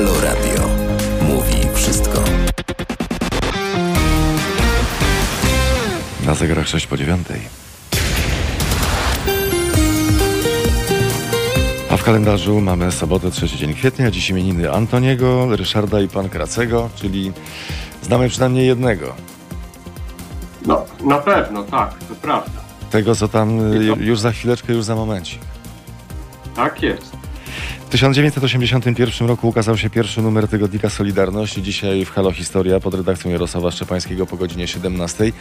Halo Radio. Mówi wszystko. Na zegarach 6 po 9. A w kalendarzu mamy sobotę, trzeci dzień kwietnia, dziś imieniny Antoniego, Ryszarda i Pan Kracego, czyli znamy przynajmniej jednego. No, na pewno, tak, to prawda. Tego, co tam y, już za chwileczkę, już za momencik. Tak jest. W 1981 roku ukazał się pierwszy numer tygodnika Solidarność. Dzisiaj w Halo Historia pod redakcją Jarosława Szczepańskiego po godzinie 17.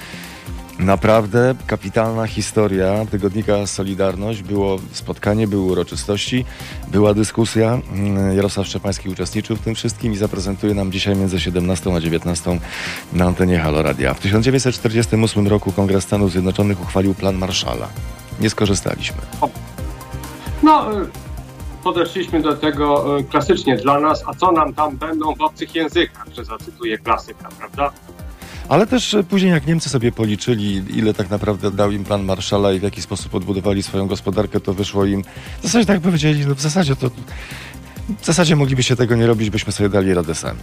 Naprawdę kapitalna historia tygodnika Solidarność. Było spotkanie, były uroczystości, była dyskusja. Mm, Jarosław Szczepański uczestniczył w tym wszystkim i zaprezentuje nam dzisiaj między 17 a 19 na antenie Halo Radia. W 1948 roku Kongres Stanów Zjednoczonych uchwalił plan Marszala. Nie skorzystaliśmy. No, podeszliśmy do tego y, klasycznie dla nas, a co nam tam będą w obcych językach, że zacytuję klasyka, prawda? Ale też e, później, jak Niemcy sobie policzyli, ile tak naprawdę dał im plan Marszala i w jaki sposób odbudowali swoją gospodarkę, to wyszło im. W zasadzie tak powiedzieli, no w zasadzie to. W zasadzie mogliby się tego nie robić, byśmy sobie dali radę sami.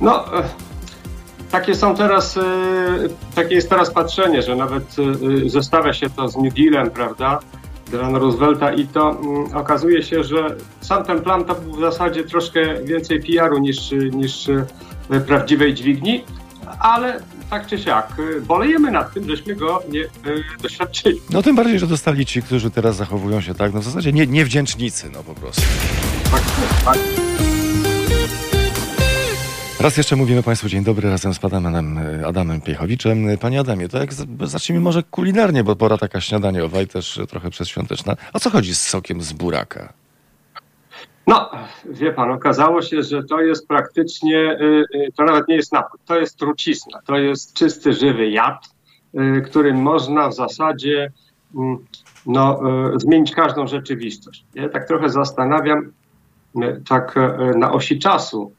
No, e, takie są teraz, e, takie jest teraz patrzenie, że nawet e, zestawia się to z New Dealem, prawda? Delano Roosevelta i to mm, okazuje się, że sam ten plan to był w zasadzie troszkę więcej PR-u niż, niż e, prawdziwej dźwigni, ale tak czy siak, e, bolejemy nad tym, żeśmy go nie e, doświadczyli. No tym bardziej, że dostali ci, którzy teraz zachowują się tak, no w zasadzie nie, niewdzięcznicy, no po prostu. Tak, tak. Raz jeszcze mówimy Państwu dzień dobry razem z panem Adamem Piechowiczem. Panie Adamie, to jak zacznijmy może kulinarnie, bo pora taka śniadaniowa i też trochę przedświąteczna. O co chodzi z sokiem z buraka? No, wie pan, okazało się, że to jest praktycznie, y, y, to nawet nie jest napój, to jest trucizna, to jest czysty, żywy jad, y, którym można w zasadzie mm, no, zmienić każdą rzeczywistość. Ja tak trochę zastanawiam, tak na osi czasu,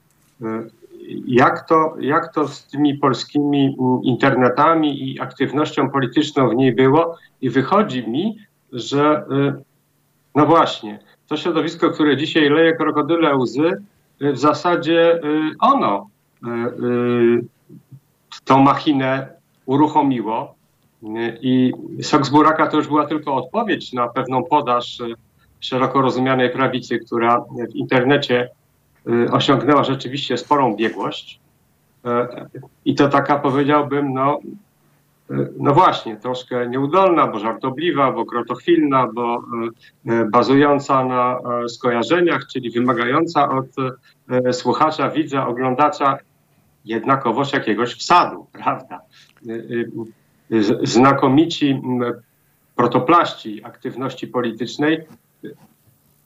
jak to, jak to z tymi polskimi mm, internetami i aktywnością polityczną w niej było i wychodzi mi, że y, no właśnie, to środowisko, które dzisiaj leje krokodyle łzy, y, w zasadzie y, ono tą machinę uruchomiło. I sok z buraka to już była tylko odpowiedź na pewną podaż szeroko rozumianej prawicy, która w internecie osiągnęła rzeczywiście sporą biegłość. Y, I to taka powiedziałbym, no, no właśnie, troszkę nieudolna, bo żartobliwa, bo krotochwilna, bo e, e, bazująca na e, skojarzeniach, czyli wymagająca od e, słuchacza, widza, oglądacza jednakowoż jakiegoś wsadu, prawda? E, e, Znakomici m, protoplaści aktywności politycznej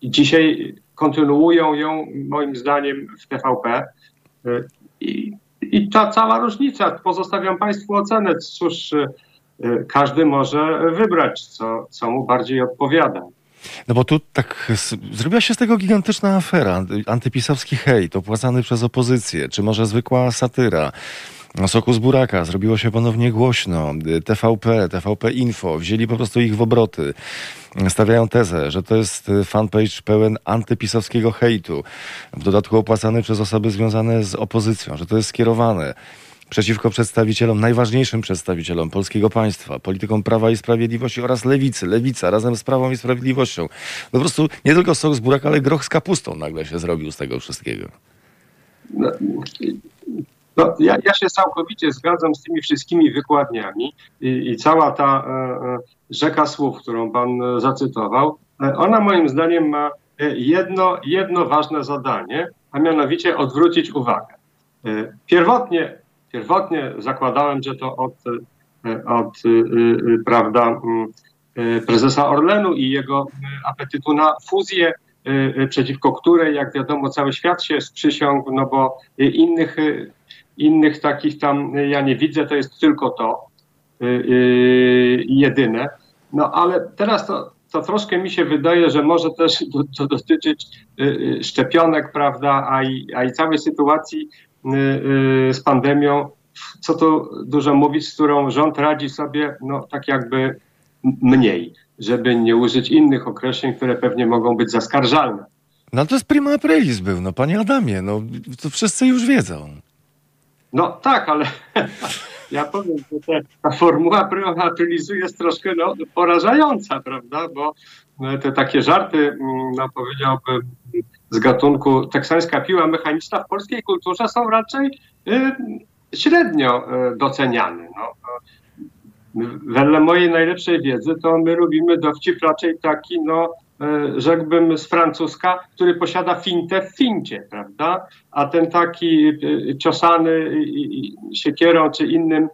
e, dzisiaj kontynuują ją, moim zdaniem, w TVP. I i ta cała różnica, pozostawiam Państwu ocenę. Cóż, każdy może wybrać, co, co mu bardziej odpowiada. No bo tu tak zrobiła się z tego gigantyczna afera, anty- antypisowski hejt opłacany przez opozycję, czy może zwykła satyra. Soku z buraka, zrobiło się ponownie głośno. TVP, TVP Info, wzięli po prostu ich w obroty. Stawiają tezę, że to jest fanpage pełen antypisowskiego hejtu, w dodatku opłacany przez osoby związane z opozycją, że to jest skierowane przeciwko przedstawicielom, najważniejszym przedstawicielom polskiego państwa, politykom Prawa i Sprawiedliwości oraz Lewicy. Lewica razem z Prawą i Sprawiedliwością. No po prostu nie tylko sok z buraka, ale groch z kapustą nagle się zrobił z tego wszystkiego. No, no, ja, ja się całkowicie zgadzam z tymi wszystkimi wykładniami i, i cała ta e, e, rzeka słów, którą Pan e, zacytował, e, ona moim zdaniem ma jedno, jedno ważne zadanie, a mianowicie odwrócić uwagę. Pierwotnie, pierwotnie zakładałem, że to od, od prawda, mm, prezesa Orlenu i jego apetytu na fuzję, przeciwko której, jak wiadomo, cały świat się sprzysiągł, no bo innych, innych takich tam e, ja nie widzę, to jest tylko to e, e, jedyne. No ale teraz to, to troszkę mi się wydaje, że może też do, to dotyczyć szczepionek, prawda, a i, a i całej sytuacji z pandemią, co tu dużo mówić, z którą rząd radzi sobie, no tak jakby mniej, żeby nie użyć innych określeń, które pewnie mogą być zaskarżalne No to jest prima aprilis był, no panie Adamie, no to wszyscy już wiedzą. No tak, ale ja powiem, że te, ta formuła prima jest troszkę no, porażająca, prawda, bo no, te takie żarty, mm, no powiedziałbym, z gatunku teksańska piła mechaniczna w polskiej kulturze są raczej y, średnio y, doceniane. No. Wedle mojej najlepszej wiedzy to my robimy dowcip raczej taki, no rzekłbym z francuska, który posiada fintę w fincie, prawda? A ten taki y, ciosany siekierą czy innym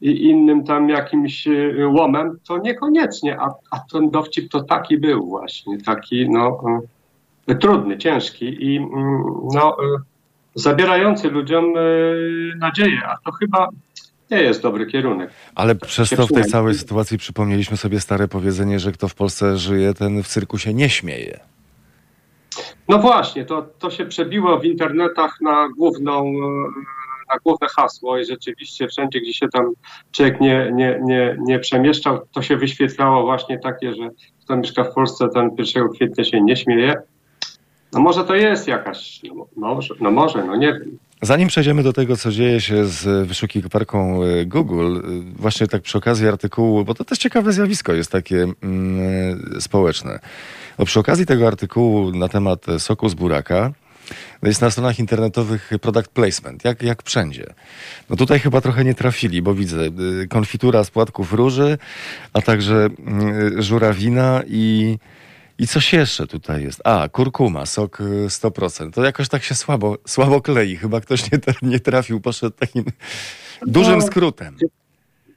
innym tam jakimś łomem, to niekoniecznie, a, a ten dowcip to taki był właśnie, taki no trudny, ciężki i mm, no, zabierający ludziom nadzieję, a to chyba nie jest dobry kierunek. Ale przez to w tej całej sytuacji przypomnieliśmy sobie stare powiedzenie, że kto w Polsce żyje, ten w cyrku się nie śmieje. No właśnie, to, to się przebiło w internetach na główną na główne hasło i rzeczywiście wszędzie, gdzie się tam człowiek nie, nie, nie, nie przemieszczał, to się wyświetlało właśnie takie, że kto mieszka w Polsce, ten 1 kwietnia się nie śmieje. No może to jest jakaś, no może, no może, no nie wiem. Zanim przejdziemy do tego, co dzieje się z wyszukiwarką e, Google, e, właśnie tak przy okazji artykułu, bo to też ciekawe zjawisko jest takie mm, e, społeczne. Bo przy okazji tego artykułu na temat soku z buraka, jest na stronach internetowych product placement, jak, jak wszędzie. No tutaj chyba trochę nie trafili, bo widzę konfitura z płatków róży, a także mm, żurawina i i coś jeszcze tutaj jest? A, kurkuma, sok 100%. Y, to jakoś tak się słabo, słabo klei. Chyba ktoś nie, nie trafił, poszedł takim dużym no, skrótem.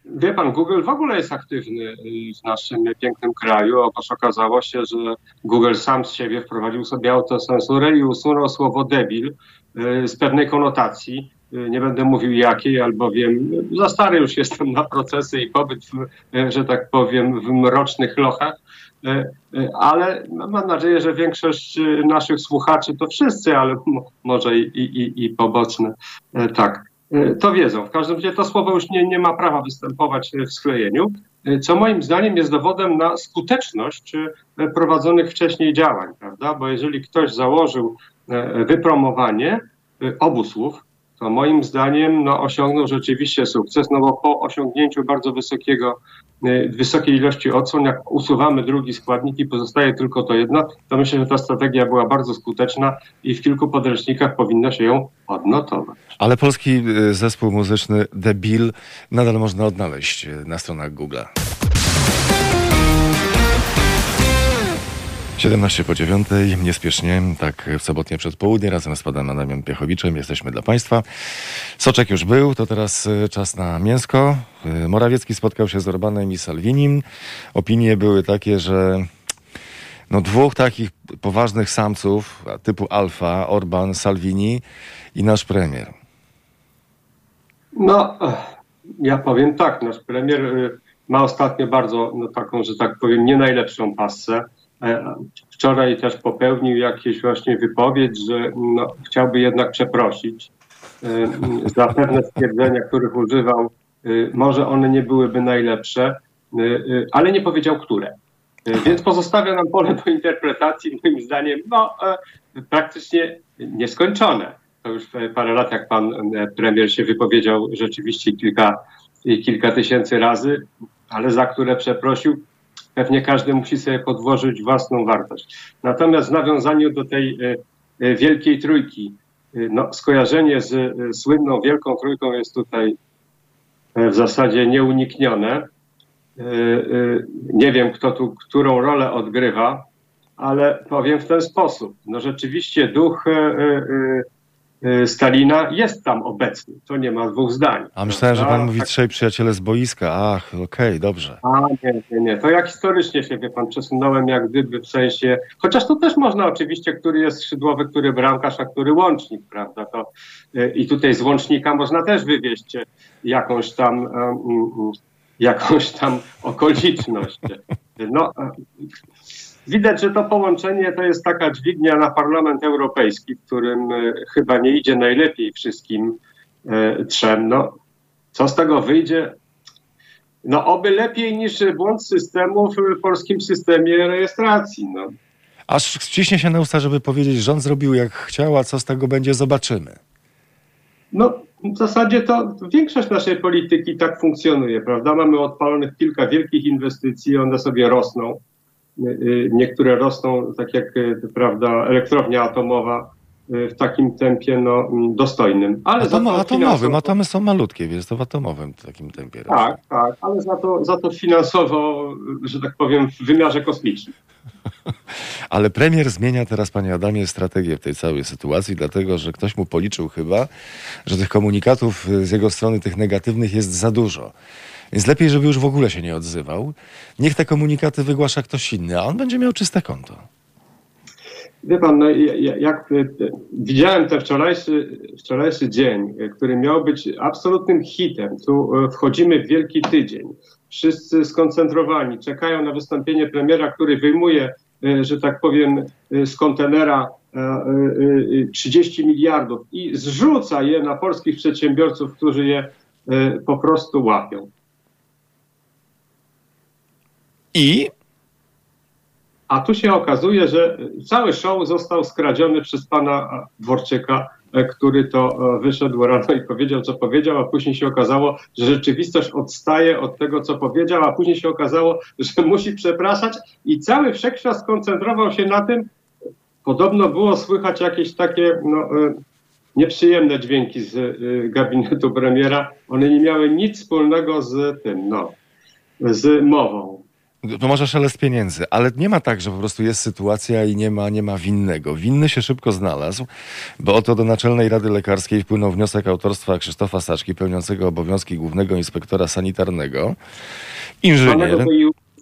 Wie pan, Google w ogóle jest aktywny y, w naszym pięknym kraju. Otóż okazało się, że Google sam z siebie wprowadził sobie autocensurę i usunął słowo debil y, z pewnej konotacji. Nie będę mówił jakiej, albowiem za stary już jestem na procesy i pobyt, że tak powiem, w mrocznych lochach. E, e, ale mam nadzieję, że większość e, naszych słuchaczy to wszyscy, ale może i, i, i poboczne, tak, to wiedzą. W każdym razie to słowo już nie, nie ma prawa występować w sklejeniu, co moim zdaniem jest dowodem na skuteczność prowadzonych wcześniej działań, prawda? Bo jeżeli ktoś założył wypromowanie obu słów, to moim zdaniem no, osiągnął rzeczywiście sukces, no bo po osiągnięciu bardzo wysokiego, e, wysokiej ilości odsłon, jak usuwamy drugi składnik i pozostaje tylko to jedno, to myślę, że ta strategia była bardzo skuteczna i w kilku podręcznikach powinno się ją odnotować. Ale polski e, zespół muzyczny The Bill nadal można odnaleźć e, na stronach Google. 17 po 9, niespiesznie, tak w sobotnie przedpołudnie, razem z panem Adamem Piechowiczem jesteśmy dla państwa. Soczek już był, to teraz e, czas na mięsko. E, Morawiecki spotkał się z Orbanem i Salvinim. Opinie były takie, że no dwóch takich poważnych samców typu alfa, Orban, Salvini i nasz premier. No, ja powiem tak, nasz premier ma ostatnio bardzo no, taką, że tak powiem, nie najlepszą pasę E, wczoraj też popełnił jakieś właśnie wypowiedź, że no, chciałby jednak przeprosić e, za pewne stwierdzenia, których używał. E, może one nie byłyby najlepsze, ale nie powiedział, które. Więc pozostawia nam pole do interpretacji, moim zdaniem, no, praktycznie nieskończone. To już parę lat, jak pan premier się wypowiedział rzeczywiście kilka, kilka tysięcy razy, ale za które przeprosił, pewnie każdy musi sobie podłożyć własną wartość. Natomiast w nawiązaniu do tej e, e, wielkiej trójki, e, no, skojarzenie z słynną wielką trójką jest tutaj w zasadzie nieuniknione. Nie wiem, kto tu którą rolę odgrywa, ale powiem w ten sposób. No rzeczywiście duch Stalina jest tam obecny. To nie ma dwóch zdań. A myślałem, że pan mówi tak. trzej przyjaciele z boiska. Ach, okej, okay, dobrze. A nie, nie, nie. To jak historycznie się, wie pan, przesunąłem jak gdyby w sensie, chociaż to też można oczywiście, który jest skrzydłowy, który bramkarz, a który łącznik, prawda? To, y, I tutaj z łącznika można też wywieźć jakąś tam, um, jakąś tam okoliczność. No, Widać, że to połączenie to jest taka dźwignia na Parlament Europejski, w którym e, chyba nie idzie najlepiej wszystkim e, trzem. No, co z tego wyjdzie? No, oby lepiej niż błąd systemu w polskim systemie rejestracji. No. Aż ściśnie się na usta, żeby powiedzieć, rząd zrobił jak chciał, a co z tego będzie, zobaczymy. No, w zasadzie to większość naszej polityki tak funkcjonuje, prawda? Mamy odpalonych kilka wielkich inwestycji, one sobie rosną. Y, y, niektóre rosną, tak jak, y, prawda, elektrownia atomowa w takim tempie no, dostojnym. Ale Atom, za to atomowym, atomy są malutkie, więc to w atomowym takim tempie. Tak, tak, ale za to, za to finansowo, że tak powiem, w wymiarze kosmicznym. Ale premier zmienia teraz, panie Adamie, strategię w tej całej sytuacji, dlatego że ktoś mu policzył chyba, że tych komunikatów z jego strony, tych negatywnych jest za dużo. Więc lepiej, żeby już w ogóle się nie odzywał. Niech te komunikaty wygłasza ktoś inny, a on będzie miał czyste konto. Wie pan, no, jak widziałem ten wczorajszy, wczorajszy dzień, który miał być absolutnym hitem, tu e, wchodzimy w wielki tydzień, wszyscy skoncentrowani, czekają na wystąpienie premiera, który wyjmuje, e, że tak powiem, e, z kontenera 30 miliardów i zrzuca je na polskich przedsiębiorców, którzy je po prostu łapią. I a tu się okazuje, że cały show został skradziony przez pana Dworczyka, e, który to e, wyszedł rano i powiedział, co powiedział, a później się okazało, że rzeczywistość odstaje od tego, co powiedział, a później się okazało, że musi przepraszać i cały wszechświat skoncentrował się na tym. Podobno było słychać jakieś takie no, e, nieprzyjemne dźwięki z gabinetu premiera. One nie miały nic wspólnego z tym, no, z mową. To może szelest pieniędzy, ale nie ma tak, że po prostu jest sytuacja i nie ma, nie ma winnego. Winny się szybko znalazł, bo oto do Naczelnej Rady Lekarskiej wpłynął wniosek autorstwa Krzysztofa Saczki, pełniącego obowiązki głównego inspektora sanitarnego. Inżynier...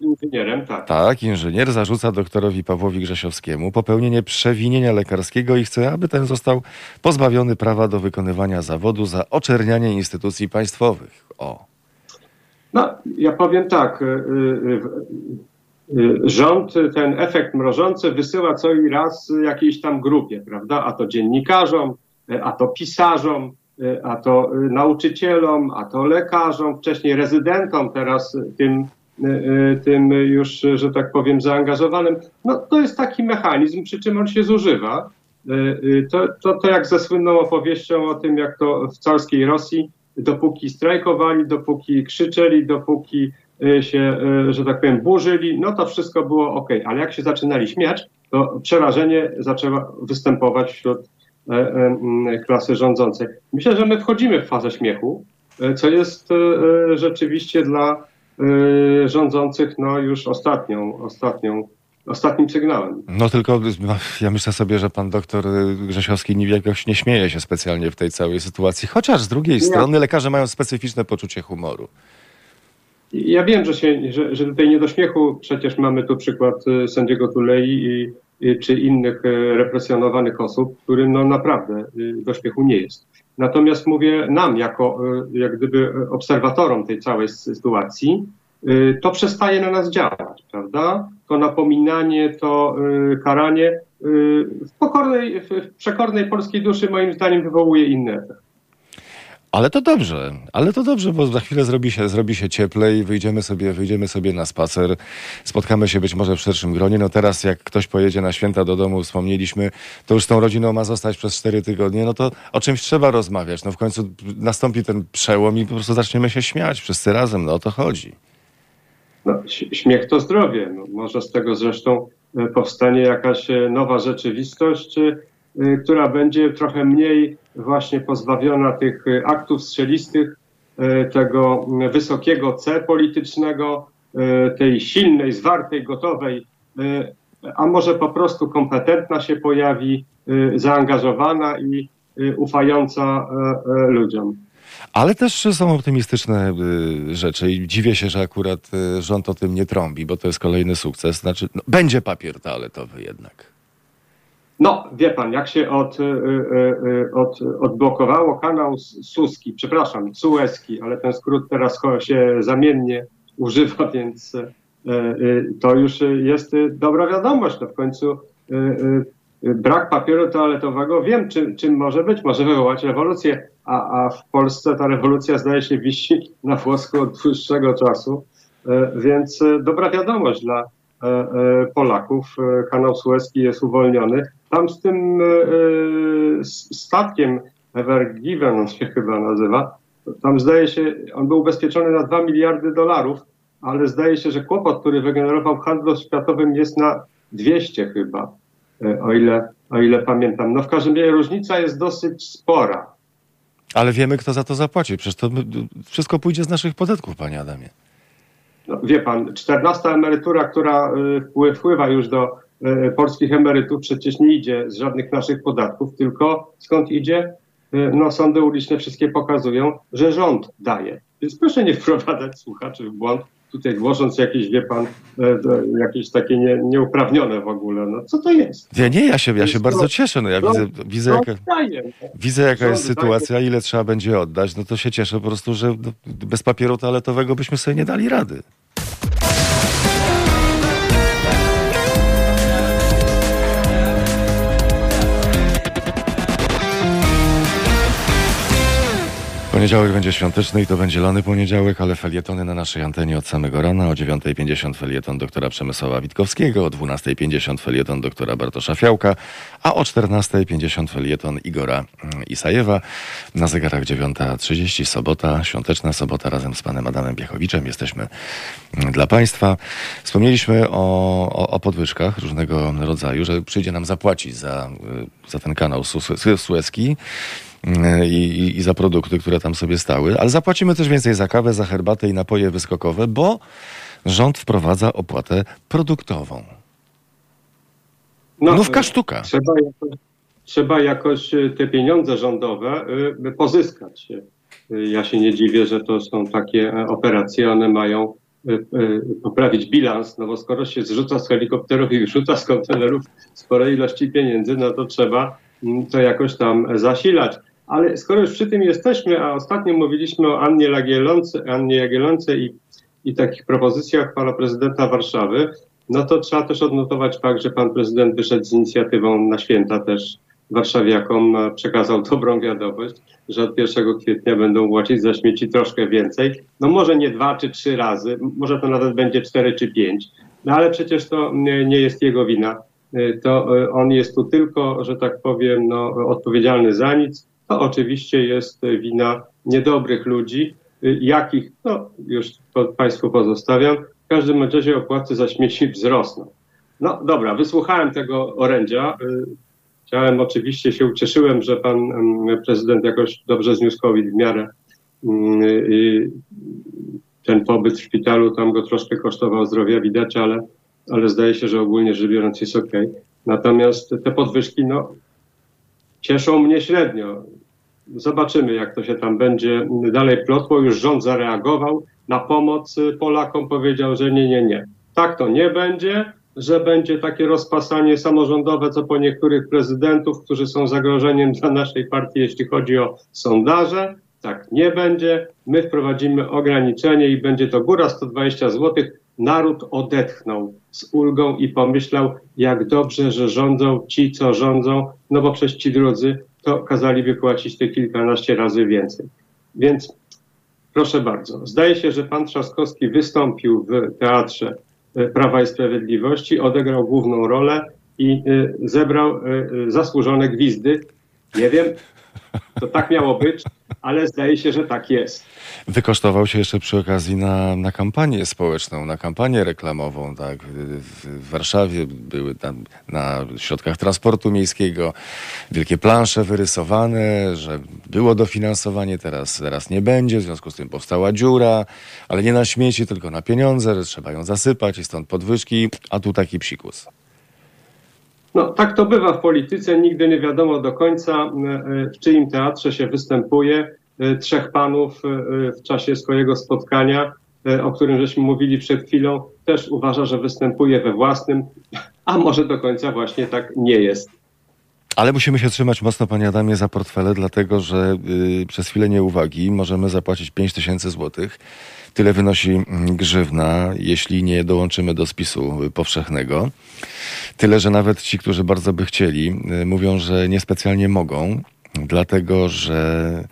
Inżynierem, tak. Tak, inżynier zarzuca doktorowi Pawłowi Grzesiowskiemu popełnienie przewinienia lekarskiego i chce, aby ten został pozbawiony prawa do wykonywania zawodu za oczernianie instytucji państwowych. O. No, ja powiem tak. Y, y, y, rząd ten efekt mrożący wysyła co i raz jakiejś tam grupie, prawda? A to dziennikarzom, a to pisarzom, a to nauczycielom, a to lekarzom, wcześniej rezydentom, teraz tym, tym już, że tak powiem, zaangażowanym. No to jest taki mechanizm, przy czym on się zużywa. To, to, to jak ze słynną opowieścią o tym, jak to w carskiej Rosji dopóki strajkowali, dopóki krzyczeli, dopóki e, się, e, że tak powiem, burzyli, no to wszystko było ok. Ale jak się zaczynali śmiać, to przerażenie zaczęło występować wśród e, klasy rządzącej. Myślę, że my wchodzimy w fazę śmiechu, co jest rzeczywiście dla rządzących no już ostatnią, ostatnią ostatnim sygnałem. No tylko ja myślę sobie, że pan doktor Grzesiowski jakoś nie śmieje się specjalnie w tej całej sytuacji, chociaż z drugiej nie. strony lekarze mają specyficzne poczucie humoru. Ja wiem, że, się, że, że tutaj nie do śmiechu, przecież mamy tu przykład y, sędziego Tulei i, i, czy innych y, represjonowanych osób, którym no naprawdę y, do śmiechu nie jest. Natomiast mówię nam, jako jak gdyby obserwatorom tej całej sytuacji, to przestaje na nas działać, prawda? to napominanie, to y, karanie y, w pokornej, w przekornej polskiej duszy moim zdaniem wywołuje inny efekt. Ale to dobrze, ale to dobrze, bo za chwilę zrobi się, zrobi się cieplej, wyjdziemy sobie, wyjdziemy sobie na spacer, spotkamy się być może w szerszym gronie. No teraz jak ktoś pojedzie na święta do domu, wspomnieliśmy, to już z tą rodziną ma zostać przez cztery tygodnie, no to o czymś trzeba rozmawiać. No w końcu nastąpi ten przełom i po prostu zaczniemy się śmiać wszyscy razem, no o to chodzi. No, śmiech to zdrowie. No, może z tego zresztą e, powstanie jakaś e, nowa rzeczywistość, e, która będzie trochę mniej właśnie pozbawiona tych aktów strzelistych, tego wysokiego C politycznego, tej silnej, zwartej, gotowej, a może po prostu kompetentna się pojawi, zaangażowana i ufająca ludziom. Ale też są optymistyczne y, rzeczy i dziwię się, że akurat y, rząd o tym nie trąbi, bo to jest kolejny sukces. Znaczy, no, będzie papier toaletowy jednak. No, wie pan, jak się od, y, od, odblokowało kanał Suski, przepraszam, Sueski, ale ten skrót teraz się zamiennie używa, więc to już jest dobra wiadomość. No w końcu brak papieru toaletowego, wiem czym, czym może być, może wywołać rewolucję, a, a w Polsce ta rewolucja zdaje się wisi na włosku od dłuższego czasu, e, więc e, dobra wiadomość dla, Polaków. Kanał Suezki jest uwolniony. Tam z tym statkiem Ever Given, on się chyba nazywa, tam zdaje się, on był ubezpieczony na 2 miliardy dolarów, ale zdaje się, że kłopot, który wygenerował handlu światowym jest na 200 chyba, o ile, o ile pamiętam. No w każdym razie różnica jest dosyć spora. Ale wiemy, kto za to zapłaci. Przecież to wszystko pójdzie z naszych podatków, panie Adamie. No, wie pan, 14 emerytura, która y, wpływa już do y, polskich emerytów, przecież nie idzie z żadnych naszych podatków, tylko skąd idzie? Y, no, sądy uliczne wszystkie pokazują, że rząd daje. Więc proszę nie wprowadzać słuchaczy w błąd, tutaj głosząc jakieś, wie pan, jakieś takie nie, nieuprawnione w ogóle. No co to jest? Nie, nie, ja się, ja się bardzo cieszę. No ja widzę, widzę, jaka, widzę jaka jest sytuacja, ile trzeba będzie oddać. No to się cieszę po prostu, że bez papieru toaletowego byśmy sobie nie dali rady. Poniedziałek będzie świąteczny i to będzie lany poniedziałek, ale felietony na naszej antenie od samego rana. O 9.50 felieton doktora Przemysława Witkowskiego, o 12.50 felieton doktora Bartosza Fiałka, a o 14.50 felieton Igora mm, Isajewa. Na zegarach 9.30 sobota, świąteczna sobota razem z panem Adamem Piechowiczem. Jesteśmy mm, dla państwa. Wspomnieliśmy o, o, o podwyżkach różnego rodzaju, że przyjdzie nam zapłacić za, y, za ten kanał Suezki i, i, za produkty, które tam sobie stały, ale zapłacimy też więcej za kawę, za herbatę i napoje wyskokowe, bo rząd wprowadza opłatę produktową. No, Nówka sztuka. Trzeba jakoś, trzeba jakoś e, te pieniądze rządowe pozyskać. E, ja się nie dziwię, że to są takie operacje, one mają poprawić bilans, no bo skoro się zrzuca z helikopterów i rzuca z kontenerów spore ilości pieniędzy, no to trzeba mm, to jakoś tam zasilać. Ale skoro już przy tym jesteśmy, a ostatnio mówiliśmy o Annie Jagiellonce, Annie Jagiellonce i, i takich propozycjach pana prezydenta Warszawy, no to trzeba też odnotować fakt, że pan prezydent wyszedł z inicjatywą na święta też warszawiakom, przekazał dobrą wiadomość, że od 1 kwietnia będą płacić za śmieci troszkę więcej. No może nie dwa czy trzy razy, może to nawet będzie cztery czy pięć, no ale przecież to nie jest jego wina. To on jest tu tylko, że tak powiem, no, odpowiedzialny za nic to oczywiście jest wina niedobrych ludzi, jakich, no już Państwu pozostawiam. W każdym razie opłaty za śmieci wzrosną. No dobra, wysłuchałem tego orędzia. Chciałem oczywiście się ucieszyłem, że pan prezydent jakoś dobrze zniósł COVID w miarę. Ten pobyt w szpitalu tam go troszkę kosztował zdrowia, widać, ale, ale zdaje się, że ogólnie rzecz biorąc jest ok. Natomiast te podwyżki, no, cieszą mnie średnio. Zobaczymy, jak to się tam będzie dalej plotło. Już rząd zareagował na pomoc Polakom, powiedział, że nie, nie, nie. Tak to nie będzie, że będzie takie rozpasanie samorządowe, co po niektórych prezydentów, którzy są zagrożeniem dla naszej partii, jeśli chodzi o sondaże. Tak nie będzie. My wprowadzimy ograniczenie i będzie to góra 120 zł. Naród odetchnął z ulgą i pomyślał, jak dobrze, że rządzą ci, co rządzą, no bo przez ci drudzy to kazaliby płacić te kilkanaście razy więcej. Więc proszę bardzo, zdaje się, że pan Trzaskowski wystąpił w teatrze e, Prawa i Sprawiedliwości, odegrał główną rolę i e, zebrał e, zasłużone gwizdy. Nie wiem, to tak miało być, ale zdaje się, że tak jest. Wykosztował się jeszcze przy okazji na, na kampanię społeczną, na kampanię reklamową. Tak? W Warszawie były tam na środkach transportu miejskiego wielkie plansze wyrysowane, że było dofinansowanie, teraz, teraz nie będzie, w związku z tym powstała dziura, ale nie na śmieci, tylko na pieniądze, że trzeba ją zasypać i stąd podwyżki, a tu taki psikus. No, tak to bywa w polityce. Nigdy nie wiadomo do końca, e, w czyim teatrze się występuje. E, trzech panów e, w czasie swojego spotkania, o którym żeśmy mówili przed chwilą, też uważa, że występuje we własnym, a może do końca właśnie tak nie jest. Ale musimy się trzymać mocno, panie Adamie, za portfele, dlatego że y, przez chwilę nieuwagi możemy zapłacić 5 tysięcy złotych. Tyle wynosi mm, grzywna, jeśli nie dołączymy do spisu powszechnego. Tyle, że nawet ci, którzy bardzo by chcieli, y, mówią, że niespecjalnie mogą, dlatego że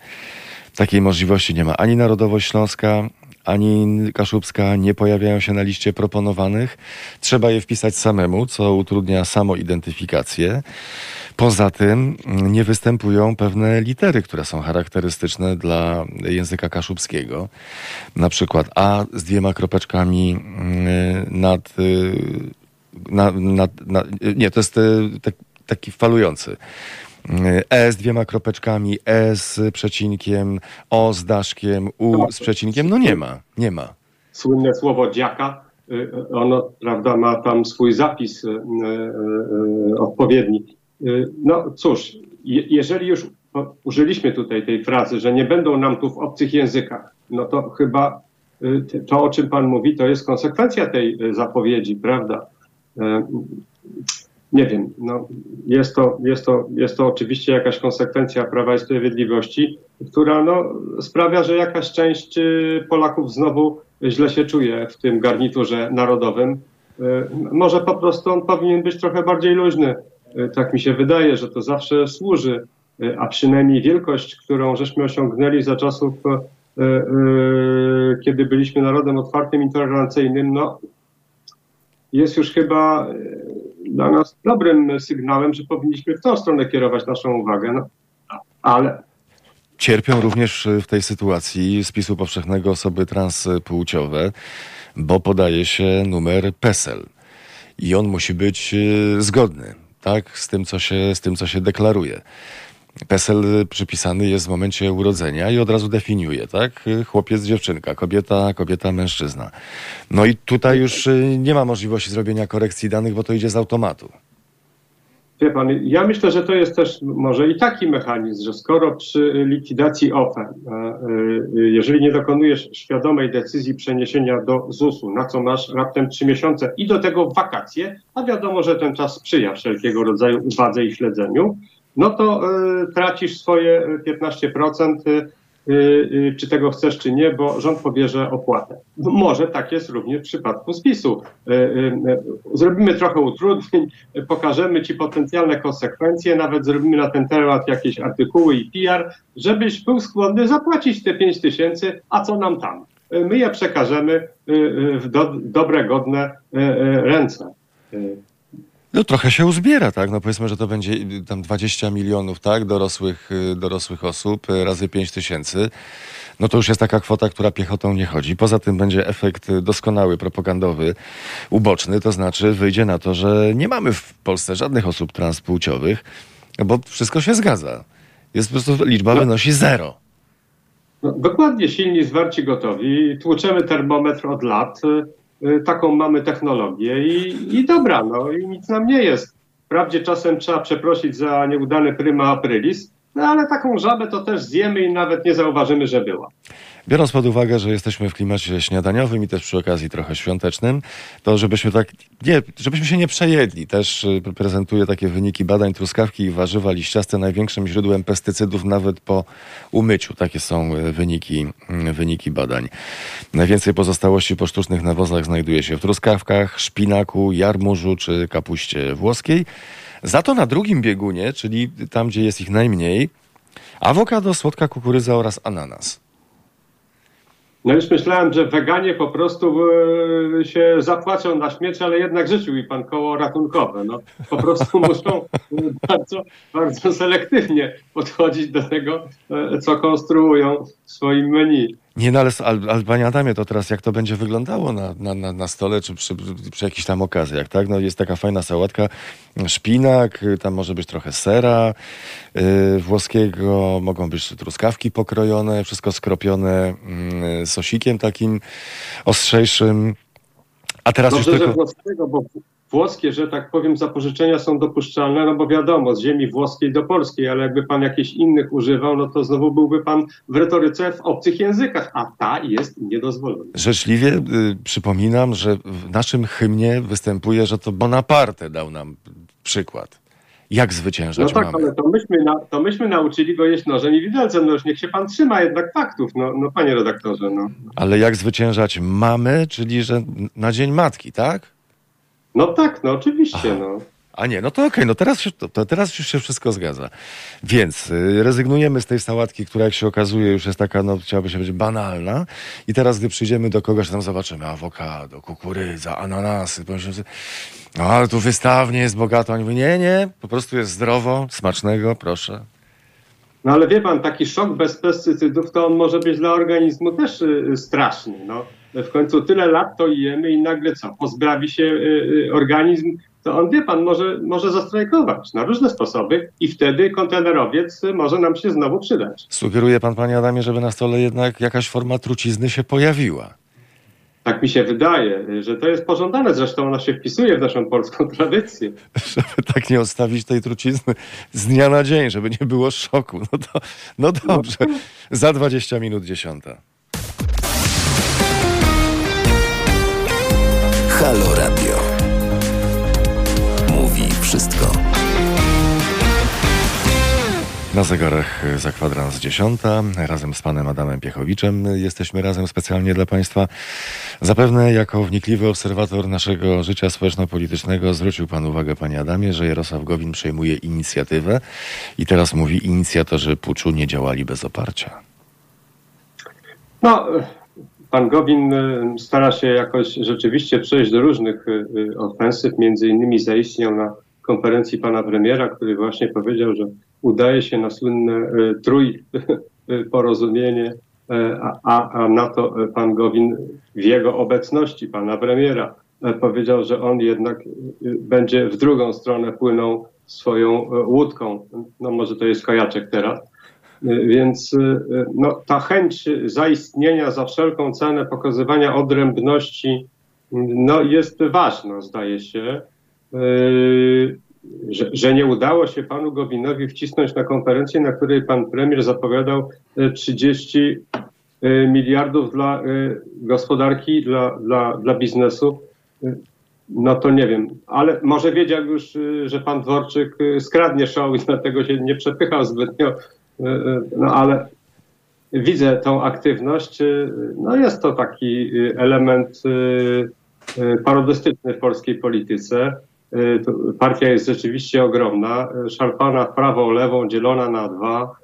takiej możliwości nie ma ani Narodowość Śląska, ani kaszubska nie pojawiają się na liście proponowanych. Trzeba je wpisać samemu, co utrudnia samoidentyfikację. Poza tym nie występują pewne litery, które są charakterystyczne dla języka kaszubskiego. Na przykład A z dwiema kropeczkami mm, nad. nad, nad, nie, to jest tak, taki falujący. E z dwiema kropeczkami, E z przecinkiem, O z daszkiem, U z przecinkiem. No nie ma, nie ma. Słynne słowo dziaka, y, ono, prawda, ma tam swój zapis y, y, odpowiedni. No cóż, jeżeli już użyliśmy tutaj tej frazy, że nie będą nam tu w obcych językach, no to chyba to, o czym Pan mówi, to jest konsekwencja tej zapowiedzi, prawda? Nie wiem, no, jest, to, jest, to, jest to oczywiście jakaś konsekwencja Prawa i Sprawiedliwości, która no, sprawia, że jakaś część y, Polaków znowu źle się czuje w tym garniturze narodowym. Y, może po prostu on powinien być trochę bardziej luźny. Y, tak mi się wydaje, że to zawsze służy, a przynajmniej wielkość, którą żeśmy osiągnęli za czasów, kiedy byliśmy narodem otwartym i tolerancyjnym, no, jest już chyba dla nas dobrym sygnałem, że powinniśmy w tą stronę kierować naszą uwagę. No, ale Cierpią również w tej sytuacji spisu powszechnego osoby transpłciowe, bo podaje się numer PESEL i on musi być e, zgodny tak, z, tym, co się, z tym, co się deklaruje. PESEL przypisany jest w momencie urodzenia i od razu definiuje, tak? Chłopiec, dziewczynka, kobieta, kobieta, mężczyzna. No i tutaj już y, nie ma możliwości zrobienia korekcji danych, bo to idzie z automatu. Wie pan, ja myślę, że to jest też może i taki mechanizm, że skoro przy likwidacji OFE, e, e, jeżeli nie dokonujesz świadomej decyzji przeniesienia do ZUS-u, na co masz raptem trzy miesiące i do tego wakacje, a wiadomo, że ten czas sprzyja wszelkiego rodzaju uwadze i śledzeniu, no to y, tracisz swoje 15%, y, y, czy tego chcesz, czy nie, bo rząd pobierze opłatę. Może tak jest również w przypadku spisu. Zrobimy trochę utrudnień, pokażemy Ci potencjalne konsekwencje, nawet zrobimy na ten temat jakieś artykuły i PR, żebyś był skłonny zapłacić te 5 tysięcy, a co nam tam? My je przekażemy w do, dobre, godne ręce. No trochę się uzbiera, tak? No powiedzmy, że to będzie tam 20 milionów, tak? Dorosłych, y, dorosłych osób y, razy 5 tysięcy. No to już jest taka kwota, która piechotą nie chodzi. Poza tym będzie efekt doskonały, propagandowy, uboczny, to znaczy wyjdzie na to, że nie mamy w Polsce żadnych osób transpłciowych, bo wszystko się zgadza. Jest po prostu liczba no. wynosi zero. No, dokładnie, silni, zwarci, gotowi. Tłuczemy termometr od lat Y, taką mamy technologię i, i dobra, no i nic nam nie jest. Wprawdzie czasem trzeba przeprosić za nieudany pryma aprilis, no ale taką żabę to też zjemy i nawet nie zauważymy, że była. Biorąc pod uwagę, że jesteśmy w klimacie śniadaniowym i też przy okazji trochę świątecznym, to żebyśmy tak, nie, żebyśmy się nie przejedli. Też y, prezentuję takie wyniki badań truskawki i warzywa liściaste największym źródłem pestycydów nawet po umyciu. Takie są y, wyniki, y, wyniki badań. Najwięcej pozostałości po sztucznych nawozach znajduje się w truskawkach, szpinaku, jarmużu czy kapuście włoskiej. Za to na drugim biegunie, czyli tam, gdzie jest ich najmniej, awokado, słodka kukurydza oraz ananas. No już myślałem, że weganie po prostu e, się zapłacą na śmierć, ale jednak życzył mi pan koło ratunkowe. No, po prostu muszą bardzo, bardzo selektywnie podchodzić do tego, e, co konstruują w swoim menu. Nie, no ale, ale, panie Adamie, to teraz jak to będzie wyglądało na, na, na, na stole, czy przy, przy jakichś tam okazjach, tak? No jest taka fajna sałatka, szpinak, tam może być trochę sera yy, włoskiego, mogą być truskawki pokrojone, wszystko skropione yy, sosikiem takim ostrzejszym. A teraz Dobrze, już tylko... włoskiego, bo włoskie, że tak powiem, zapożyczenia są dopuszczalne, no bo wiadomo, z ziemi włoskiej do polskiej, ale jakby pan jakichś innych używał, no to znowu byłby pan w retoryce w obcych językach, a ta jest niedozwolona. Życzliwie y, przypominam, że w naszym hymnie występuje, że to Bonaparte dał nam przykład. Jak zwyciężać No tak, mamy. ale to myśmy, na, to myśmy nauczyli go jeść nożem i widelcem. No już niech się pan trzyma jednak faktów, no, no panie redaktorze. No. Ale jak zwyciężać mamy, czyli że na Dzień Matki, tak? No tak, no oczywiście. No. A nie, no to okej, no teraz, się, to, to teraz już się wszystko zgadza. Więc y, rezygnujemy z tej sałatki, która jak się okazuje już jest taka, no chciałaby się być banalna. I teraz, gdy przyjdziemy do kogoś, tam zobaczymy awokado, kukurydza, ananasy. pomyślimy sobie, No ale tu wystawnie jest bogato. Oni mówią, nie, nie, po prostu jest zdrowo, smacznego, proszę. No ale wie pan, taki szok bez pestycydów, to on może być dla organizmu też y, straszny. No. W końcu tyle lat to jemy i nagle co? Pozbawi się y, y, organizm, to on wie pan, może, może zastrajkować na różne sposoby i wtedy kontenerowiec może nam się znowu przydać. Sugeruje pan, panie Adamie, żeby na stole jednak jakaś forma trucizny się pojawiła. Tak mi się wydaje, że to jest pożądane. Zresztą ona się wpisuje w naszą polską tradycję. Żeby tak nie odstawić tej trucizny z dnia na dzień, żeby nie było szoku. No, to, no dobrze, za 20 minut dziesiąta. Halo Radio. Mówi wszystko. Na zegarach za kwadrans dziesiąta. Razem z panem Adamem Piechowiczem jesteśmy razem specjalnie dla państwa. Zapewne jako wnikliwy obserwator naszego życia społeczno-politycznego zwrócił pan uwagę, panie Adamie, że Jarosław Gowin przejmuje inicjatywę i teraz mówi, inicjatorzy puczu nie działali bez oparcia. No, pan Gowin y, stara się jakoś rzeczywiście przejść do różnych y, y, ofensyw, między innymi zaistniał na konferencji pana premiera, który właśnie powiedział, że udaje się na słynne trój porozumienie, a, a na to pan Gowin w jego obecności, pana premiera, powiedział, że on jednak będzie w drugą stronę płynął swoją łódką. No może to jest kojaczek teraz. Więc no, ta chęć zaistnienia za wszelką cenę, pokazywania odrębności no, jest ważna, zdaje się. Że, że, nie udało się panu Gowinowi wcisnąć na konferencję, na której pan premier zapowiadał 30 miliardów dla gospodarki, dla, dla, dla biznesu. No to nie wiem, ale może wiedział już, że pan Dworczyk skradnie show i dlatego się nie przepychał zbytnio no ale widzę tą aktywność. No jest to taki element parodystyczny w polskiej polityce. Partia jest rzeczywiście ogromna, szarpana w prawo, lewą, dzielona na dwa,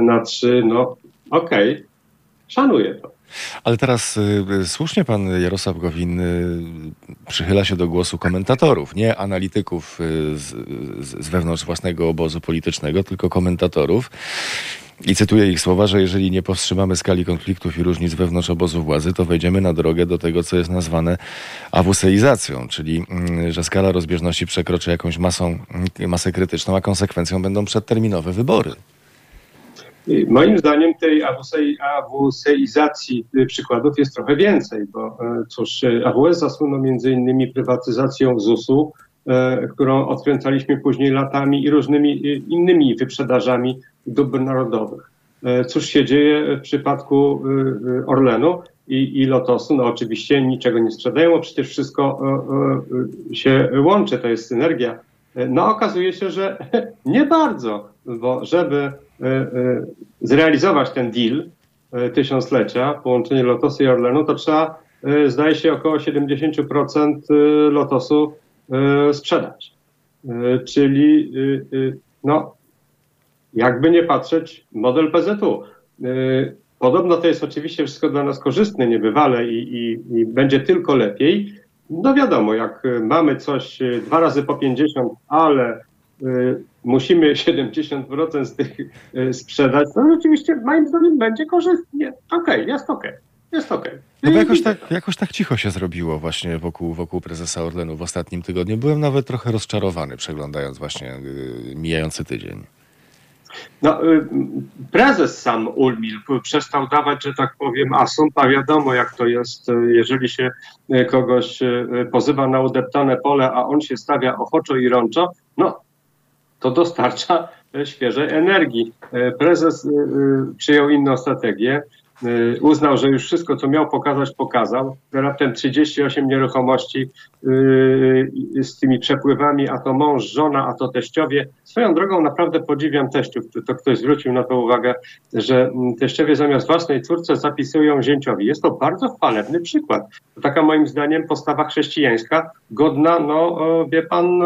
na trzy. No okej, okay. szanuję to. Ale teraz y, słusznie pan Jarosław Gowin y, przychyla się do głosu komentatorów, nie analityków y, z, z wewnątrz własnego obozu politycznego, tylko komentatorów. I cytuję ich słowa, że jeżeli nie powstrzymamy skali konfliktów i różnic wewnątrz obozu władzy, to wejdziemy na drogę do tego, co jest nazwane awuseizacją, czyli mm, że skala rozbieżności przekroczy jakąś masą, masę krytyczną, a konsekwencją będą przedterminowe wybory. Moim zdaniem tej awuseizacji przykładów jest trochę więcej, bo e, cóż, AWS zasłynął między innymi prywatyzacją ZUS-u, e, którą odkręcaliśmy później latami i różnymi innymi wyprzedażami dóbr narodowych. E, cóż się dzieje w przypadku Orlenu i, i Lotosu? No oczywiście niczego nie sprzedają, bo przecież wszystko się łączy, to jest synergia. No okazuje się, że nie bardzo, bo żeby zrealizować ten deal e, tysiąclecia, połączenie Lotosu i Orlenu, to trzeba, zdaje się, około 70% Lotosu sprzedać. Czyli, no, jakby nie patrzeć, model PZU. Podobno to jest oczywiście wszystko dla nas korzystne, niebywale i, i, i będzie tylko lepiej. No wiadomo, jak mamy coś dwa razy po 50, ale musimy 70% z tych y, sprzedać, to rzeczywiście moim zdaniem będzie korzystnie. Okej, okay, jest okej. Okay. Jest okej. Okay. No bo jakoś tak, jakoś tak cicho się zrobiło właśnie wokół, wokół prezesa Orlenu w ostatnim tygodniu. Byłem nawet trochę rozczarowany, przeglądając właśnie yy, mijający tydzień. No, y, prezes sam Ulmil przestał dawać, że tak powiem, asumpt, a wiadomo jak to jest, jeżeli się kogoś pozywa na udeptane pole, a on się stawia ochoczo i rączo, no to dostarcza e, świeżej energii. E, prezes e, przyjął inną strategię. Uznał, że już wszystko, co miał pokazać, pokazał. Raptem 38 nieruchomości z tymi przepływami, a to mąż, żona, a to teściowie. Swoją drogą naprawdę podziwiam teściów. To ktoś zwrócił na to uwagę, że teściowie zamiast własnej córce zapisują zięciowi. Jest to bardzo chwalebny przykład. Taka moim zdaniem postawa chrześcijańska, godna, no wie pan,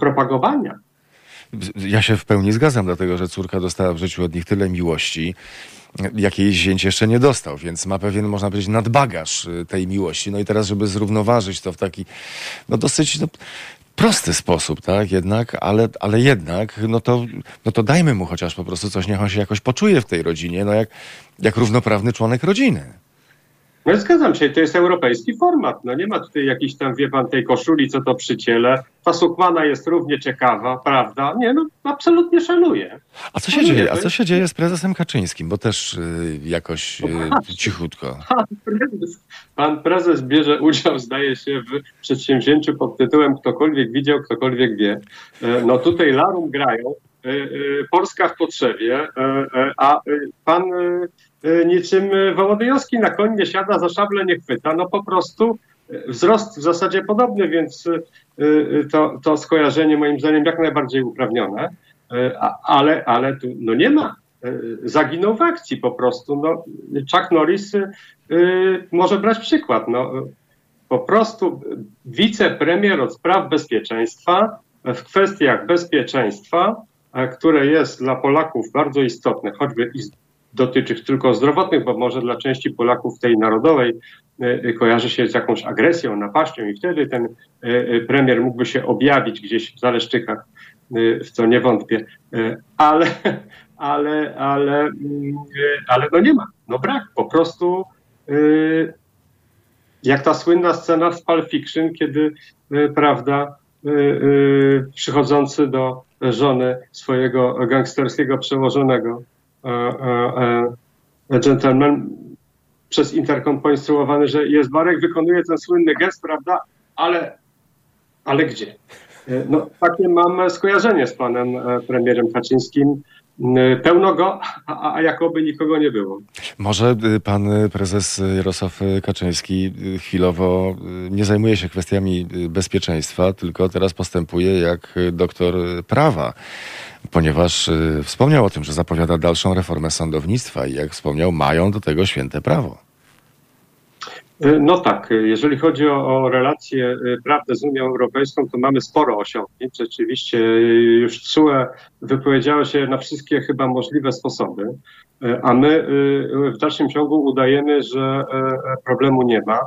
propagowania. Ja się w pełni zgadzam, dlatego że córka dostała w życiu od nich tyle miłości, jak jej zięć jeszcze nie dostał, więc ma pewien, można powiedzieć, nadbagaż tej miłości. No i teraz, żeby zrównoważyć to w taki, no dosyć no, prosty sposób, tak, jednak, ale, ale jednak, no to, no to dajmy mu chociaż po prostu coś, niech on się jakoś poczuje w tej rodzinie, no jak, jak równoprawny członek rodziny. No zgadzam się, to jest europejski format. No nie ma tutaj jakiejś tam, wie pan, tej koszuli, co to przyciele. Ta sukmana jest równie ciekawa, prawda? Nie, no absolutnie szanuję. A co się no, dzieje? A co się dzieje z prezesem Kaczyńskim? Bo też y, jakoś y, cichutko. Pan prezes, pan prezes bierze udział, zdaje się, w przedsięwzięciu pod tytułem Ktokolwiek widział, ktokolwiek wie. E, no tutaj larum grają. E, e, Polska w potrzebie, a pan niczym Wołodyjowski na koń nie siada, za szable nie chwyta. No po prostu wzrost w zasadzie podobny, więc to, to skojarzenie moim zdaniem jak najbardziej uprawnione, ale, ale tu no nie ma. Zaginął w akcji po prostu. No, Chuck Norris może brać przykład. No, po prostu wicepremier od spraw bezpieczeństwa w kwestiach bezpieczeństwa które jest dla Polaków bardzo istotne, choćby dotyczy tylko zdrowotnych, bo może dla części Polaków tej narodowej e, e, kojarzy się z jakąś agresją, napaścią i wtedy ten e, premier mógłby się objawić gdzieś w Zaleszczykach, w co nie wątpię. Ale, ale, ale, mm, ale no nie ma. No brak. Po prostu jak ta słynna scena z Pulp Fiction, kiedy, prawda, przychodzący do żony swojego gangsterskiego przełożonego e, e, e, gentleman przez interkom poinstruowany, że jest Marek, wykonuje ten słynny gest, prawda? Ale, ale gdzie? No, takie mam skojarzenie z panem premierem Kaczyńskim. Pełno go, a, a jakoby nikogo nie było. Może pan prezes Jarosław Kaczyński chwilowo nie zajmuje się kwestiami bezpieczeństwa, tylko teraz postępuje jak doktor prawa, ponieważ wspomniał o tym, że zapowiada dalszą reformę sądownictwa i jak wspomniał, mają do tego święte prawo. E, no tak, jeżeli chodzi o, o relacje e, prawne z Unią Europejską, to mamy sporo osiągnięć. Rzeczywiście e, już CUE wypowiedziało się na wszystkie chyba możliwe sposoby, a my w dalszym ciągu udajemy, że problemu nie ma.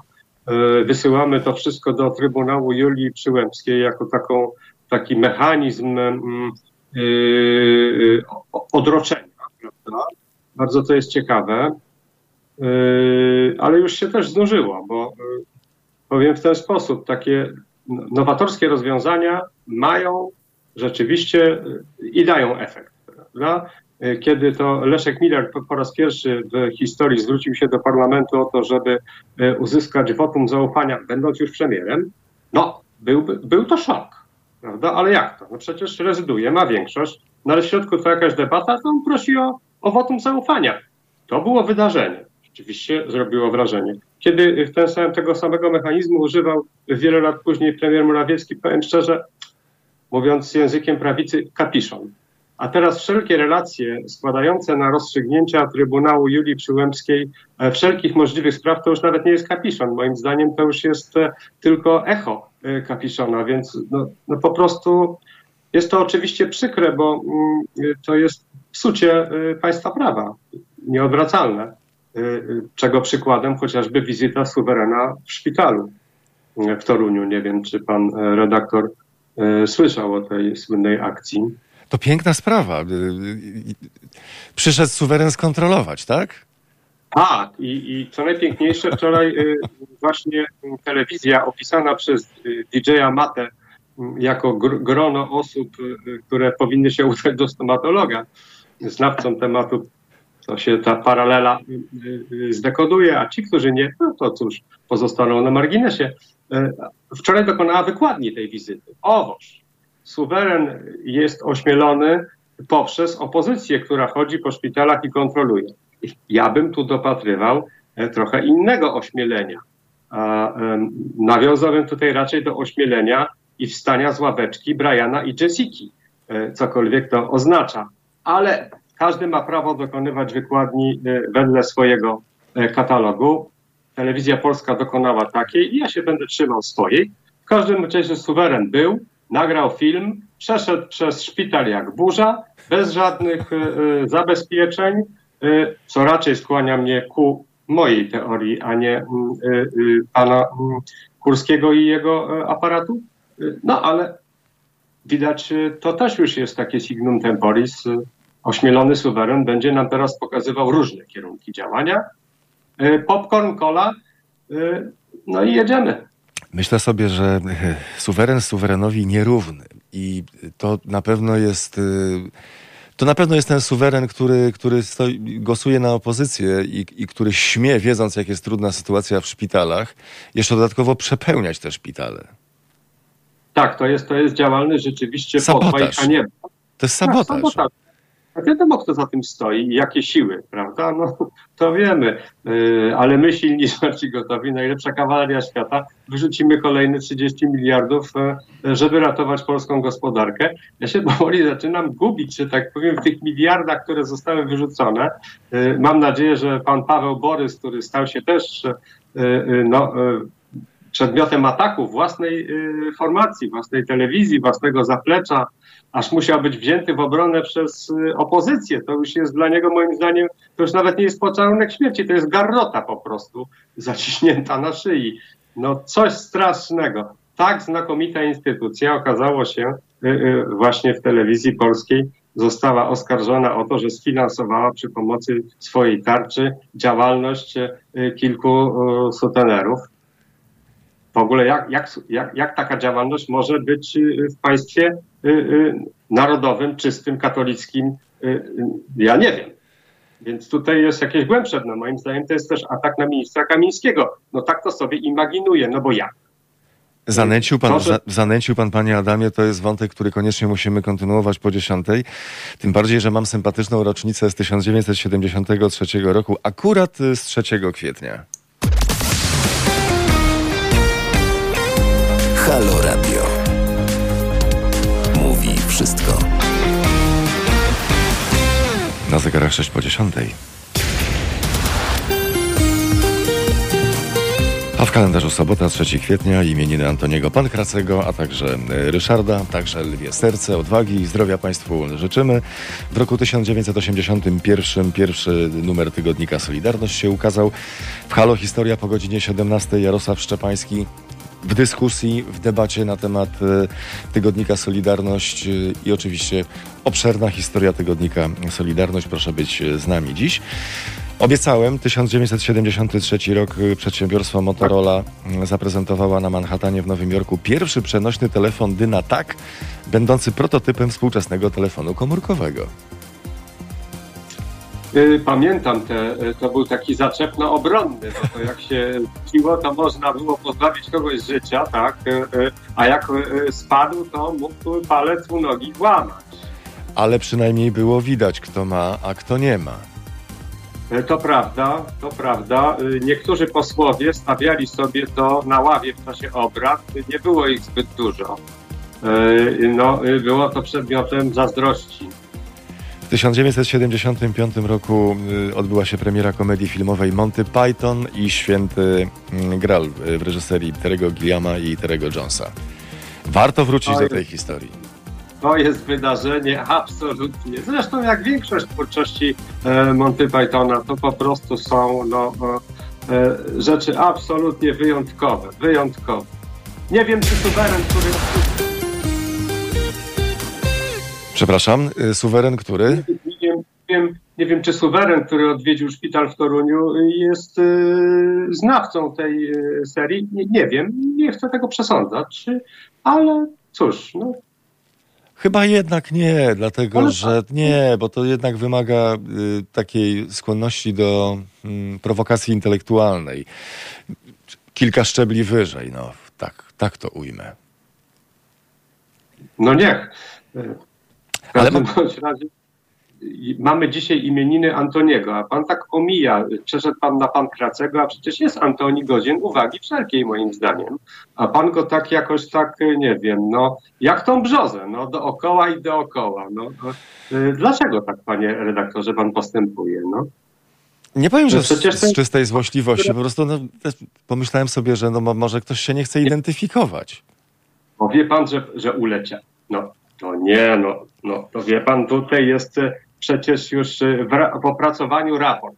Wysyłamy to wszystko do Trybunału Julii Przyłębskiej jako taką, taki mechanizm odroczenia, prawda? Bardzo to jest ciekawe. Yy, ale już się też zdążyło, bo powiem w ten sposób, takie nowatorskie rozwiązania mają rzeczywiście i dają efekt. Prawda? Kiedy to Leszek Miller po, raz pierwszy w historii zwrócił się do parlamentu o to, żeby uzyskać wotum zaufania, będąc już premierem, no, był, był to szok, prawda? Ale jak to? No przecież rezyduje, ma większość, no ale w środku to jakaś debata, to on prosi o, o wotum zaufania. To było wydarzenie. Rzeczywiście zrobiło wrażenie. Kiedy ten sam, tego samego mechanizmu używał wiele lat później premier Morawiecki, powiem szczerze, mówiąc językiem prawicy, kapiszon. A teraz wszelkie relacje składające na rozstrzygnięcia Trybunału Julii Przyłębskiej e, wszelkich możliwych spraw to już nawet nie jest kapiszon. Moim zdaniem to już jest e, tylko echo e, kapiszona, więc no, no po prostu jest to oczywiście przykre, bo mm, to jest psucie państwa prawa, nieodwracalne. Czego przykładem chociażby wizyta suwerena w szpitalu w Toruniu. Nie wiem, czy pan redaktor słyszał o tej słynnej akcji. To piękna sprawa. Y, przyszedł suweren skontrolować, tak? Tak, i, i co najpiękniejsze, wczoraj właśnie telewizja opisana przez DJ-a Matę jako grono osób, które powinny się udać do stomatologa, znawcą tematu to się ta paralela y, y, zdekoduje, a ci, którzy nie, no to cóż, pozostaną na marginesie. Wczoraj dokonała wykładni tej wizyty. Owoż, suweren jest ośmielony poprzez opozycję, która chodzi po szpitalach i kontroluje. Ja bym tu dopatrywał e, trochę innego ośmielenia. Nawiązałbym tutaj raczej do ośmielenia i wstania z ławeczki Briana i Jessiki, e, cokolwiek to oznacza. Ale każdy ma prawo dokonywać wykładni e, wedle swojego katalogu. Telewizja Polska dokonała takiej i ja się będę trzymał swojej. W każdym razie suweren był, nagrał film, przeszedł przez szpital jak burza, bez żadnych zabezpieczeń, co raczej skłania mnie ku mojej teorii, a nie pana Kurskiego i jego aparatu. No ale widać, to też już jest takie signum temporis. Ośmielony suweren będzie nam teraz pokazywał różne kierunki działania. Popcorn, cola, no i jedziemy. Myślę sobie, że suweren suwerenowi nierówny i to na pewno jest to na pewno jest ten suweren, który, który stoi, głosuje na opozycję i, i, który śmie, wiedząc jak jest trudna sytuacja w szpitalach, jeszcze dodatkowo przepełniać te szpitale. Tak, to jest, to jest działalny rzeczywiście sabotaż. To jest sabotaż. Tak, sabotaż. Wiadomo, kto za tym stoi i jakie siły, prawda? No, to wiemy, yy, ale my silni, zwarci gotowi, najlepsza kawaleria świata, wyrzucimy kolejne 30 miliardów, yy, żeby ratować polską gospodarkę. Ja się powoli zaczynam gubić, że tak powiem, w tych miliardach, które zostały wyrzucone. Yy, mam nadzieję, że pan Paweł Borys, który stał się też no, przedmiotem ataku własnej formacji, własnej telewizji, własnego zaplecza, aż musiał być wzięty w obronę przez y, opozycję. To już jest dla niego, moim zdaniem, to już nawet nie jest pocałunek śmierci, to jest garrota po prostu zaciśnięta na szyi. No coś strasznego. Tak znakomita instytucja okazało się y, y, właśnie w telewizji polskiej została oskarżona o to, że sfinansowała przy pomocy swojej tarczy działalność kilku sutenerów. W ogóle jak, jak, jak, jak taka działalność może być w państwie Y, y, narodowym, czystym, katolickim, y, ja nie wiem. Więc tutaj jest jakieś głębsze no Moim zdaniem to jest też atak na ministra Kamińskiego. No tak to sobie imaginuję, no bo jak? Zanęcił pan, za, zanęcił pan, panie Adamie, to jest wątek, który koniecznie musimy kontynuować po dziesiątej. Tym bardziej, że mam sympatyczną rocznicę z 1973 roku, akurat z 3 kwietnia. Halo Radio wszystko. Na zegarach 6 po 10. A w kalendarzu sobota 3 kwietnia imieniny Antoniego Pankracego, a także e, Ryszarda, także lwie serce, odwagi i zdrowia Państwu życzymy. W roku 1981 pierwszy numer tygodnika Solidarność się ukazał. W Halo Historia po godzinie 17 Jarosław Szczepański w dyskusji, w debacie na temat e, tygodnika Solidarność e, i oczywiście obszerna historia tygodnika Solidarność. Proszę być z nami dziś. Obiecałem, 1973 rok e, przedsiębiorstwo Motorola zaprezentowała na Manhattanie w Nowym Jorku pierwszy przenośny telefon Dynatak, będący prototypem współczesnego telefonu komórkowego. Y, pamiętam, te, y, to był taki zaczepno-obronny, bo to jak się piło, to można było pozbawić kogoś życia, tak? Y, a jak spadł, to mógł palec u nogi łamać. Ale przynajmniej było widać, kto ma, a kto nie ma. To prawda, to prawda. Niektórzy posłowie stawiali sobie to na ławie w czasie obrad. Nie było ich zbyt dużo. No, było to przedmiotem zazdrości. W 1975 roku y, odbyła się premiera komedii filmowej Monty Python i Święty mm, Graal w reżyserii Terego Gilliama i Terego Jonesa. Warto wrócić do tej historii. To jest wydarzenie absolutnie. Zresztą jak większość twórczości e, Monty Pythona, to po prostu są no, e, rzeczy absolutnie wyjątkowe. Wyjątkowe. Nie wiem, czy suweren, który Przepraszam, y, suweren który? Nie, wiem, nie wiem, czy suweren, który odwiedził szpital w Toruniu, jest y, znawcą tej y, serii. Nie, nie, wiem, nie chcę tego przesądzać, ale cóż, no, Chyba jednak nie, dlatego Ale... że nie, bo to jednak wymaga y, takiej skłonności do y, prowokacji intelektualnej. Kilka szczebli wyżej, no tak, tak to ujmę. No niech. W każdym Ale... bądź razie mamy dzisiaj imieniny Antoniego, a pan tak omija, przeszedł pan na pan Kracego, a przecież jest Antoni godzien uwagi wszelkiej moim zdaniem, a pan go tak jakoś tak, nie wiem, no jak tą brzozę, no dookoła i dookoła, no. Y, dlaczego tak, panie redaktorze, pan postępuje, no? Nie powiem, że z, z czystej złośliwości, po prostu no, pomyślałem sobie, że no, może ktoś się nie chce identyfikować. Bo wie pan, że, że uleciał. No to nie, no, no to wie pan, tutaj jest e, przecież już e, w, opracowaniu raport,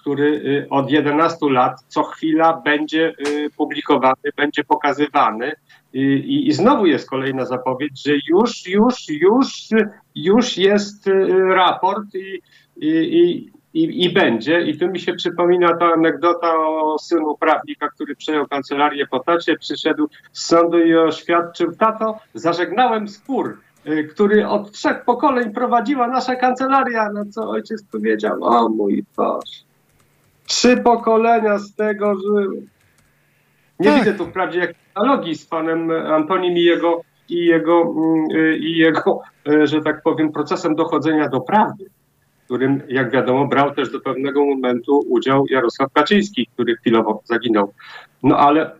który od 11 lat co chwila będzie publikowany, będzie pokazywany. I, I, znowu jest kolejna zapowiedź, że już, już, już, już jest raport i, i, i, i będzie. I tu mi się przypomina ta anegdota o synu prawnika, który przejął kancelarię po tacie, przyszedł z sądu i oświadczył, tato, zażegnałem spór, który od trzech pokoleń prowadziła nasza kancelaria, na co ojciec powiedział, o mój Boże, trzy pokolenia z tego żyły. Nie tak. widzę tu wprawdzie jakiejś analogii z panem Antonim i jego, i jego, y, i jego, y, że tak powiem, procesem dochodzenia do prawdy którym, jak wiadomo, brał też do pewnego momentu udział Jarosław Kaczyński, który chwilowo zaginął. No ale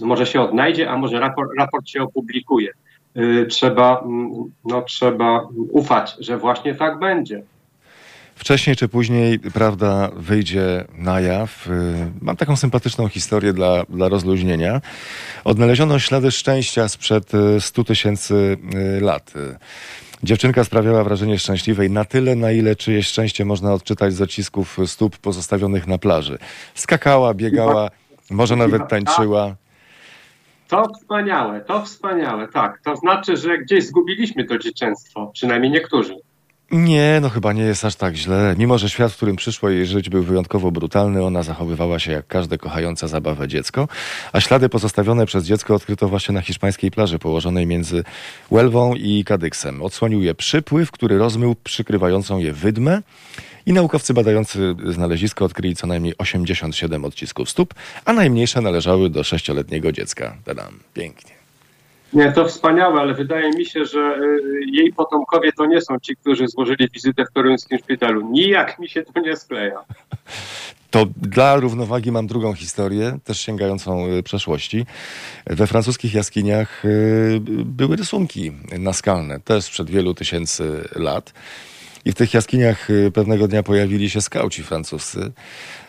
może się odnajdzie, a może raport, raport się opublikuje. Y, trzeba, mm, no, trzeba ufać, że właśnie tak będzie. Wcześniej czy później prawda wyjdzie na jaw. Y, mam taką sympatyczną historię dla, dla rozluźnienia. Odnaleziono ślady szczęścia sprzed 100 y, tysięcy lat. Dziewczynka sprawiała wrażenie szczęśliwej na tyle, na ile czyjeś szczęście można odczytać z odcisków stóp pozostawionych na plaży. Skakała, biegała, może nawet tańczyła. To wspaniałe, to wspaniałe, tak. To znaczy, że gdzieś zgubiliśmy to dzieciństwo, przynajmniej niektórzy. Nie, no chyba nie jest aż tak źle. Mimo, że świat, w którym przyszło jej żyć, był wyjątkowo brutalny, ona zachowywała się jak każde kochające zabawę dziecko, a ślady pozostawione przez dziecko odkryto właśnie na hiszpańskiej plaży położonej między Huelwą i Kadyksem. Odsłonił je przypływ, który rozmył przykrywającą je wydmę i naukowcy badający znalezisko odkryli co najmniej 87 odcisków stóp, a najmniejsze należały do sześcioletniego dziecka. Tadam, pięknie. Nie, to wspaniałe, ale wydaje mi się, że y, jej potomkowie to nie są ci, którzy złożyli wizytę w toruńskim szpitalu. Nijak mi się to nie skleja. To dla równowagi mam drugą historię, też sięgającą y, przeszłości. We francuskich jaskiniach y, były rysunki naskalne, też przed wielu tysięcy lat. I w tych jaskiniach pewnego dnia pojawili się skauci francuscy.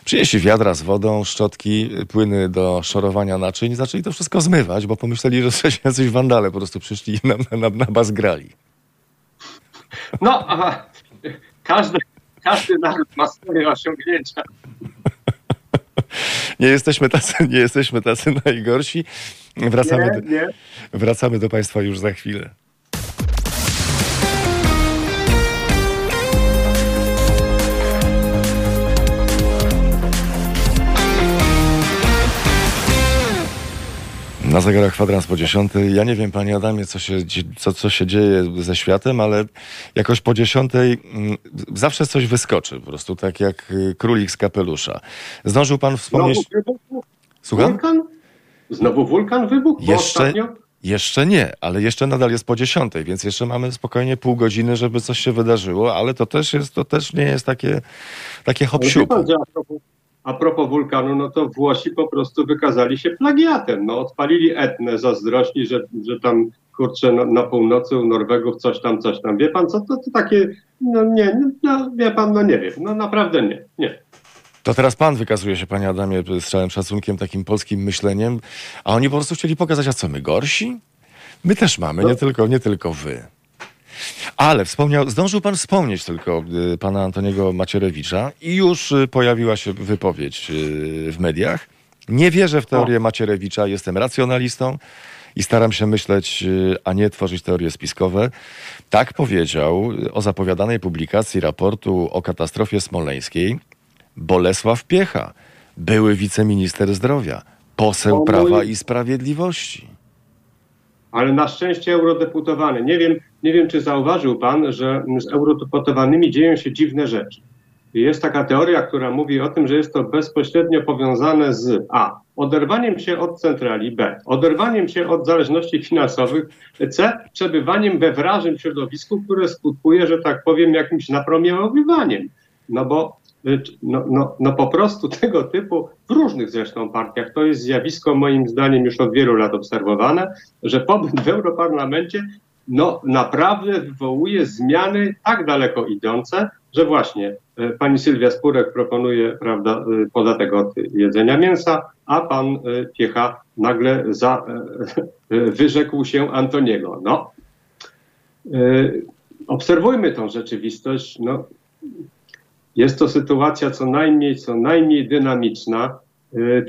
Przynieśli wiadra z wodą, szczotki, płyny do szorowania naczyń i zaczęli to wszystko zmywać, bo pomyśleli, że coś jacyś wandale po prostu przyszli i nam na, na, na bas grali. No, aha. Każdy, każdy naród ma swoje osiągnięcia. Nie jesteśmy tacy, nie jesteśmy tacy najgorsi. Wracamy, nie, nie. Wracamy do Państwa już za chwilę. Na zegarach kwadrans po dziesiątej. Ja nie wiem, panie Adamie, co się, co, co się dzieje ze światem, ale jakoś po dziesiątej mm, zawsze coś wyskoczy, po prostu tak jak y, królik z kapelusza. Zdążył pan wspomnieć... Znowu Słucham? Wulkan? Znowu wulkan wybuchł? Jeszcze, jeszcze nie, ale jeszcze nadal jest po dziesiątej, więc jeszcze mamy spokojnie pół godziny, żeby coś się wydarzyło, ale to też, jest, to też nie jest takie, takie hop a propos wulkanu, no to Włosi po prostu wykazali się plagiatem. No, odpalili Etnę zazdrośni, że, że tam kurczę na, na północy u Norwegów coś tam, coś tam. Wie pan co, to, to takie, no nie, no, wie pan, no nie wiem, no naprawdę nie, nie. To teraz pan wykazuje się, panie Adamie, z całym szacunkiem, takim polskim myśleniem, a oni po prostu chcieli pokazać, a co my gorsi? My też mamy, no. nie, tylko, nie tylko wy. Ale wspomniał, zdążył pan wspomnieć tylko y, pana Antoniego Macierewicza i już y, pojawiła się wypowiedź y, w mediach. Nie wierzę w teorię Macierewicza, jestem racjonalistą i staram się myśleć, y, a nie tworzyć teorie spiskowe. Tak powiedział o zapowiadanej publikacji raportu o katastrofie smoleńskiej Bolesław Piecha, były wiceminister zdrowia, poseł Prawa i Sprawiedliwości ale na szczęście eurodeputowany. Nie wiem, nie wiem, czy zauważył pan, że z eurodeputowanymi dzieją się dziwne rzeczy. Jest taka teoria, która mówi o tym, że jest to bezpośrednio powiązane z A. Oderwaniem się od centrali, B. Oderwaniem się od zależności finansowych, C. Przebywaniem we wrażym środowisku, które skutkuje, że tak powiem, jakimś napromieniowywaniem. No bo Y, no, no, no po prostu tego typu, w różnych zresztą partiach, to jest zjawisko moim zdaniem już od wielu lat obserwowane, że pobyt w Europarlamencie no naprawdę wywołuje zmiany tak daleko idące, że właśnie pani Sylwia Spurek proponuje prawda, podatek od jedzenia mięsa, a pan Piecha nagle za, wyrzekł się Antoniego. No, obserwujmy tą rzeczywistość. No, jest to sytuacja co najmniej, co najmniej dynamiczna.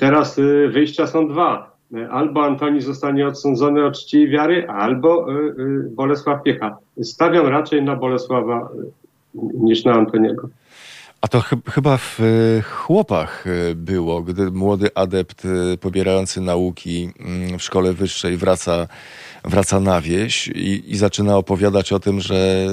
Teraz wyjścia są dwa albo Antoni zostanie odsądzony o czci i wiary, albo y, y, Bolesław Piecha. Stawiam raczej na Bolesława niż na Antoniego. A to ch chyba w chłopach było, gdy młody adept pobierający nauki mm, w szkole wyższej wraca wraca na wieś i, i zaczyna opowiadać o tym, że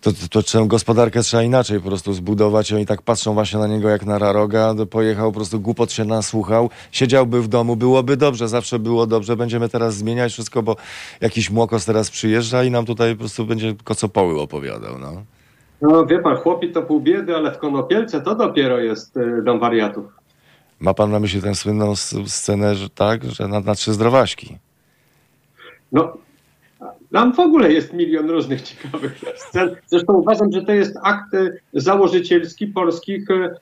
to, to, to gospodarkę trzeba inaczej po prostu zbudować. Oni tak patrzą właśnie na niego jak na raroga. Pojechał, po prostu głupot się nasłuchał. Siedziałby w domu, byłoby dobrze, zawsze było dobrze. Będziemy teraz zmieniać wszystko, bo jakiś młokos teraz przyjeżdża i nam tutaj po prostu będzie kocopoły opowiadał. No. No wie pan, chłopi to pół biedy, ale w Konopielce to dopiero jest y, dom wariatów. Ma pan na myśli tę słynną scenę, że tak, że na, na trzy zdrowaśki? No, tam w ogóle jest milion różnych ciekawych scen. Zresztą uważam, że to jest akt e, założycielski polskich, e,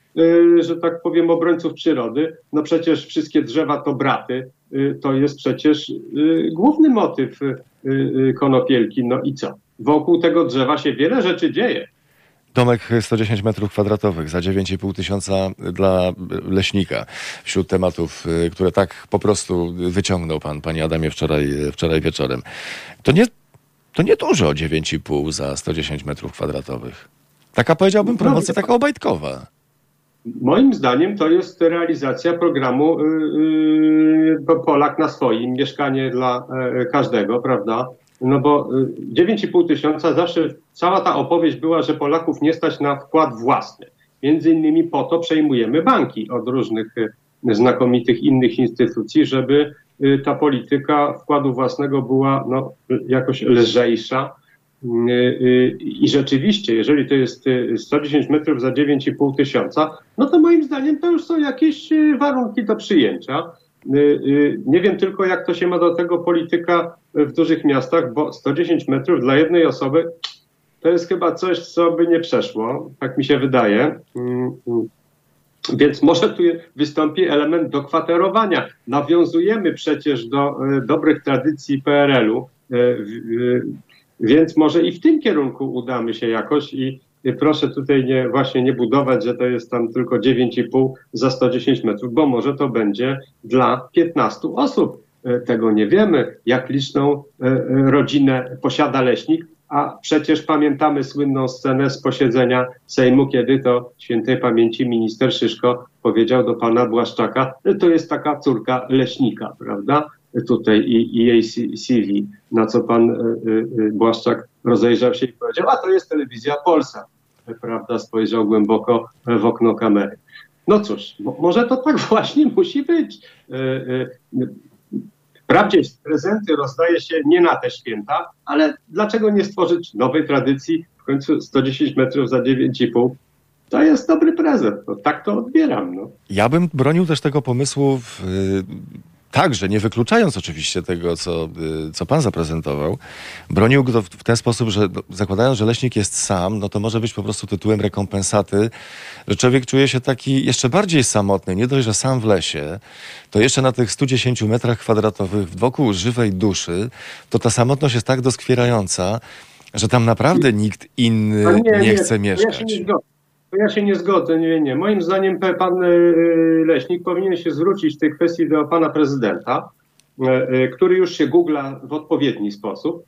że tak powiem, obrońców przyrody. No przecież wszystkie drzewa to braty. To jest przecież główny motyw konopielki. No i co? Wokół tego drzewa się wiele rzeczy dzieje. Domek 110 metrów kwadratowych za 9,5 tysiąca dla leśnika. Wśród tematów, y, które tak po prostu wyciągnął pan, panie Adamie, wczoraj, wczoraj wieczorem. To nie, to nie dużo 9,5 za 110 metrów kwadratowych. Taka powiedziałbym promocja, taka obajtkowa. Moim zdaniem to jest realizacja programu yy, Polak na swoim, mieszkanie dla yy, każdego, prawda? No bo 9,5 y, tysiąca zawsze cała ta opowieść była, że Polaków nie stać na wkład własny. Między innymi po to przejmujemy banki od różnych y, znakomitych innych instytucji, żeby y, ta polityka wkładu własnego była no, jakoś lżejsza. I rzeczywiście, jeżeli to jest 110 metrów za 9,5 tysiąca, no to moim zdaniem to już są jakieś warunki do przyjęcia. Y, y, nie wiem tylko, jak to się ma do tego polityka w dużych miastach, bo 110 metrów dla jednej osoby to jest chyba coś, co by nie przeszło, tak mi się wydaje. Mm, mm. Więc może tu wystąpi element dokwaterowania. Nawiązujemy przecież do y, dobrych tradycji PRL-u, więc może i w tym kierunku udamy się jakoś i proszę tutaj nie, właśnie nie budować, że to jest tam tylko 9,5 za 110 metrów, bo może to będzie dla 15 osób. E, tego nie wiemy, jak liczną e, e, rodzinę posiada leśnik, a przecież pamiętamy słynną scenę z posiedzenia Sejmu, kiedy to świętej pamięci minister Szyszko powiedział do pana Błaszczaka, to jest taka córka leśnika, prawda? Tutaj i, i jej CV, na co pan Błaszczak rozejrzał się i powiedział, a to jest telewizja Polsa prawda, spojrzał głęboko w okno kamery. No cóż, może to tak właśnie musi być. E, e, wprawdzie prezenty rozdaje się nie na te święta, ale dlaczego nie stworzyć nowej tradycji? W końcu 110 metrów za 9,5 to jest dobry prezent. No, tak to odbieram. No. Ja bym bronił też tego pomysłu w, także, nie wykluczając oczywiście tego, co, y, co pan zaprezentował, bronił go w ten sposób, że no, zakładając, że leśnik jest sam, no to może być po prostu tytułem rekompensaty, że człowiek czuje się taki jeszcze bardziej samotny, nie dość, że sam w lesie, to jeszcze na tych 110 metrach kwadratowych wokół żywej duszy, to ta samotność jest tak doskwierająca, że tam naprawdę nikt inny no nie, nie, nie, chce mieszkać. Ja się nie zgodzę, nie, nie. Moim zdaniem pan y, y, Leśnik powinien się zwrócić w tej kwestii do pana prezydenta, y, który już się googla w odpowiedni sposób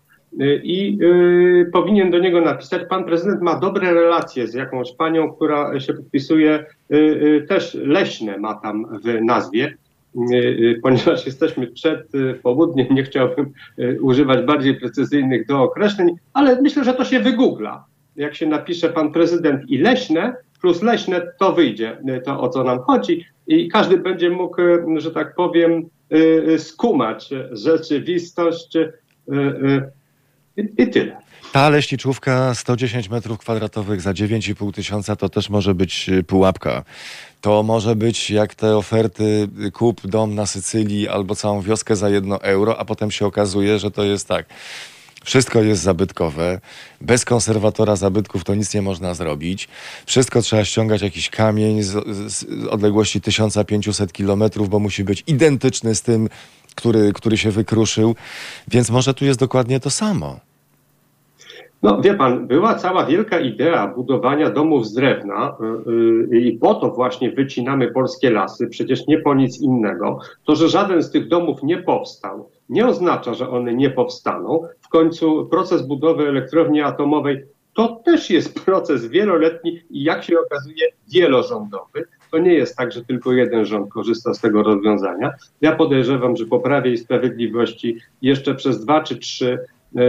i powinien do niego napisać, pan prezydent ma dobre relacje z jakąś panią, która się podpisuje, też leśne ma tam w nazwie, ponieważ jesteśmy przed południem, nie chciałbym używać bardziej precyzyjnych dookreśleń, ale myślę, że to się wygoogla jak się napisze pan prezydent i leśne, plus leśne, to wyjdzie to, o co nam chodzi i każdy będzie mógł, że tak powiem, y, y, skumać rzeczywistość y, i tyle. Ta leśniczówka 110 metrów kwadratowych za 9,5 tysiąca to też może być pułapka. To może być jak te oferty kup dom na Sycylii albo całą wioskę za jedno euro, a potem się okazuje, że to jest tak Wszystko jest zabytkowe. Bez konserwatora zabytków to nic nie można zrobić. Wszystko trzeba ściągać jakiś kamień z, z odległości 1500 kilometrów, bo musi być identyczny z tym, który, który się wykruszył. Więc może tu jest dokładnie to samo. No wie pan, była cała wielka idea budowania domów z drewna yy, i po to właśnie wycinamy polskie lasy, przecież nie po nic innego. To, że żaden z tych domów nie powstał, nie oznacza, że one nie powstaną. W końcu proces budowy elektrowni atomowej to też jest proces wieloletni i jak się okazuje wielorządowy. To nie jest tak, że tylko jeden rząd korzysta z tego rozwiązania. Ja podejrzewam, że po Prawie i Sprawiedliwości jeszcze przez dwa czy trzy e,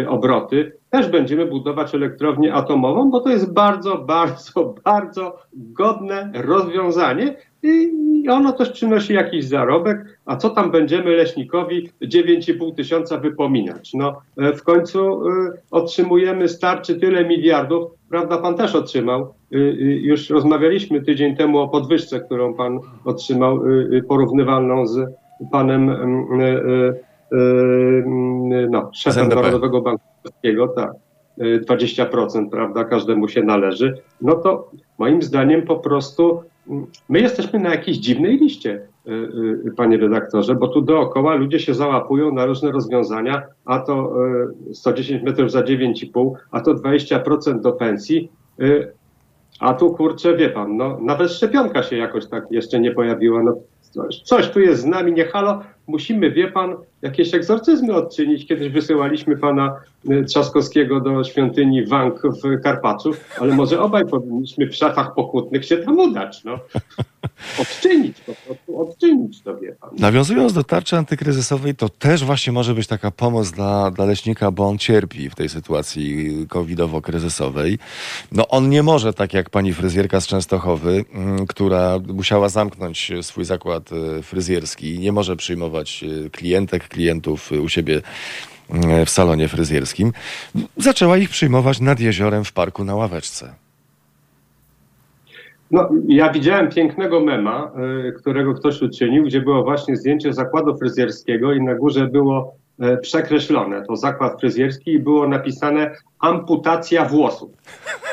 e, obroty, też będziemy budować elektrownię atomową, bo to jest bardzo, bardzo, bardzo godne rozwiązanie i ono też przynosi jakiś zarobek, a co tam będziemy leśnikowi 9,5 tysiąca wypominać? No w końcu otrzymujemy starczy tyle miliardów, prawda, pan też otrzymał, już rozmawialiśmy tydzień temu o podwyżce, którą pan otrzymał, porównywalną z panem Yy, no, szefem Narodowego Banku Polskiego, tak, 20%, yy, prawda, każdemu się należy, no to moim zdaniem po prostu mm, my jesteśmy na jakiejś dziwnej liście, yy, panie redaktorze, bo tu dookoła ludzie się załapują na różne rozwiązania, a to 110 metrów za 9,5, a to 20% do pensji, a tu kurczę, wie pan, no nawet szczepionka się jakoś tak jeszcze nie pojawiła, no coś, coś tu jest z nami, nie halo, musimy, wie pan, jakieś egzorcyzmy odczynić. Kiedyś wysyłaliśmy pana y, Trzaskowskiego do świątyni Wank w Karpaczu, ale może obaj powinniśmy w szafach pokutnych się tam udać. No. Odczynić po prostu, odczynić to, wie pan. Nawiązując do tarczy antykryzysowej, to też właśnie może być taka pomoc dla, dla leśnika, bo on cierpi w tej sytuacji covidowo-kryzysowej. No on nie może, tak jak pani fryzjerka z Częstochowy, mm, która musiała zamknąć swój zakład y, fryzjerski, nie może przyjmować y, klientek, klientów u siebie mm, w salonie fryzjerskim, zaczęła ich przyjmować nad jeziorem w parku na ławeczce. No, ja widziałem pięknego mema, którego ktoś uczynił, gdzie było właśnie zdjęcie zakładu fryzjerskiego i na górze było przekreślone to zakład fryzjerski i było napisane amputacja włosów.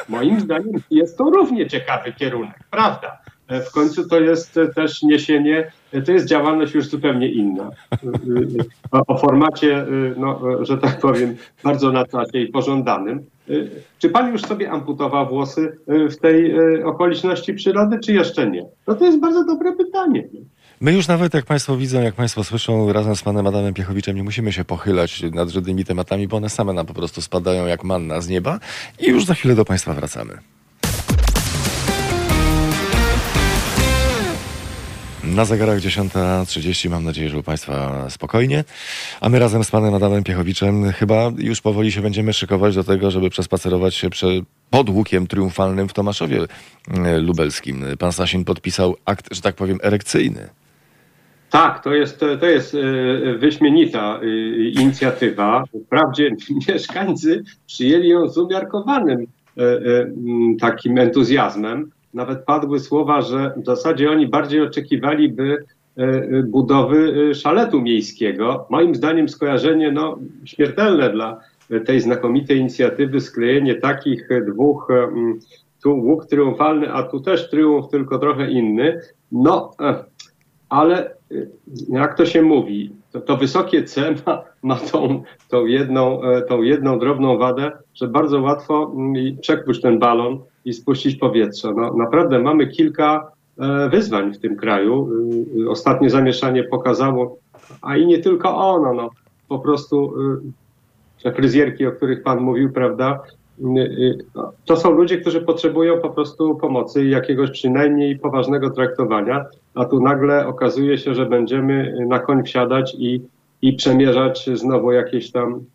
Moim zdaniem jest to równie ciekawy kierunek, prawda? E, w końcu to jest e, też niesienie, e, to jest działalność już zupełnie inna. O, o formacie, no, że tak powiem, bardzo na czasie i pożądanym. Czy pan już sobie amputował włosy w tej okoliczności przyrody, czy jeszcze nie? No to jest bardzo dobre pytanie. My już nawet, jak Państwo widzą, jak Państwo słyszą, razem z Panem Adamem Piechowiczem nie musimy się pochylać nad żadnymi tematami, bo one same nam po prostu spadają jak manna z nieba i już za chwilę do Państwa wracamy. Na zegarach 10.30 mam nadzieję, że u Państwa spokojnie. A my razem z Panem Adamem Piechowiczem chyba już powoli się będziemy szykować do tego, żeby przespacerować się prze, pod łukiem triumfalnym w Tomaszowie e, Lubelskim. Pan Sasin podpisał akt, że tak powiem, erekcyjny. Tak, to jest, to jest e, wyśmienita e, inicjatywa. Wprawdzie mieszkańcy przyjęli ją z umiarkowanym takim entuzjazmem nawet padły słowa, że w zasadzie oni bardziej oczekiwaliby e, e, budowy e, szaletu miejskiego. Moim zdaniem skojarzenie no, śmiertelne dla tej znakomitej inicjatywy, sklejenie takich dwóch, tu łuk triumfalny, a tu też triumf, tylko trochę inny. No, ale jak to się mówi, to, to wysokie C ma, ma tą, tą, jedną, tą jedną drobną wadę, że bardzo łatwo przekłuć ten balon i spuścić powietrze. No, naprawdę mamy kilka e, wyzwań w tym kraju. E, ostatnie zamieszanie pokazało, a i nie tylko ono, no, po prostu e, te fryzjerki, o których Pan mówił, prawda, to są ludzie, którzy potrzebują po prostu pomocy i jakiegoś przynajmniej poważnego traktowania, a tu nagle okazuje się, że będziemy na koń wsiadać i, i przemierzać znowu jakieś tam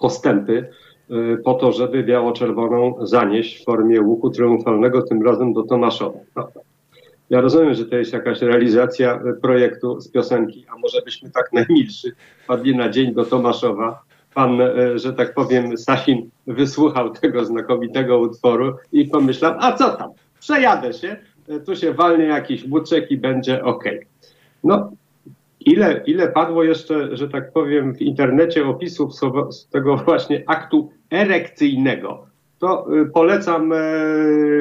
postępy. Y, po to, żeby biało-czerwoną zanieść w formie łuku triumfalnego, tym razem do Tomaszowa. Ja rozumiem, że to jest jakaś realizacja y, projektu z piosenki, a może byśmy tak najmilszy padli na dzień do Tomaszowa. Pan, y, że tak powiem, Sasin wysłuchał tego znakomitego utworu i pomyślał, a co tam, przejadę się, tu się walnie jakiś łuczek i będzie ok. No, Ile, ile padło jeszcze, że tak powiem, w internecie opisów z tego właśnie aktu erekcyjnego, to y, polecam e,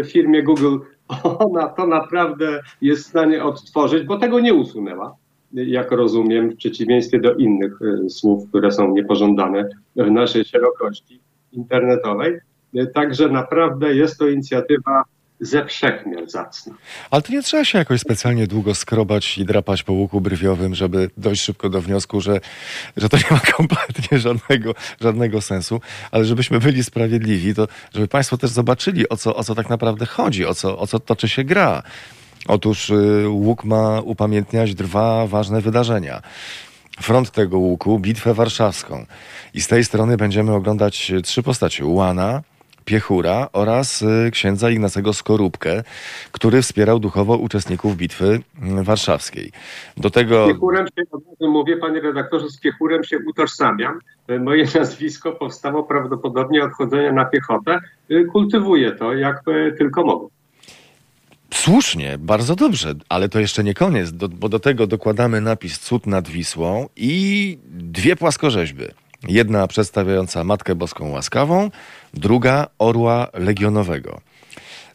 firmie Google. Ona to naprawdę jest w stanie odtworzyć, bo tego nie usunęła, jak rozumiem, w przeciwieństwie do innych y, słów, które są niepożądane w naszej szerokości internetowej. Y, także naprawdę jest to inicjatywa ze wszechmiar zacna. Ale to nie trzeba się jakoś specjalnie długo skrobać i drapać po łuku brwiowym, żeby dojść szybko do wniosku, że, że to nie ma kompletnie żadnego, żadnego sensu. Ale żebyśmy byli sprawiedliwi, to żeby Państwo też zobaczyli, o co, o co tak naprawdę chodzi, o co, o co toczy się gra. Otóż y, łuk ma upamiętniać dwa ważne wydarzenia front tego łuku, bitwę warszawską. I z tej strony będziemy oglądać trzy postacie. Łana, Piechura oraz y, księdza Ignacego Skorupkę, który wspierał duchowo uczestników bitwy mm, warszawskiej. Do tego... Z Piechurem się, mówię panie redaktorze, z Piechurem się utożsamiam. Y, moje nazwisko powstało prawdopodobnie od chodzenia na piechotę. Y, kultywuję to jak tylko mogę. Słusznie, bardzo dobrze, ale to jeszcze nie koniec, do, bo do tego dokładamy napis Cud nad Wisłą i dwie płaskorzeźby. Jedna przedstawiająca Matkę Boską Łaskawą, druga orła legionowego.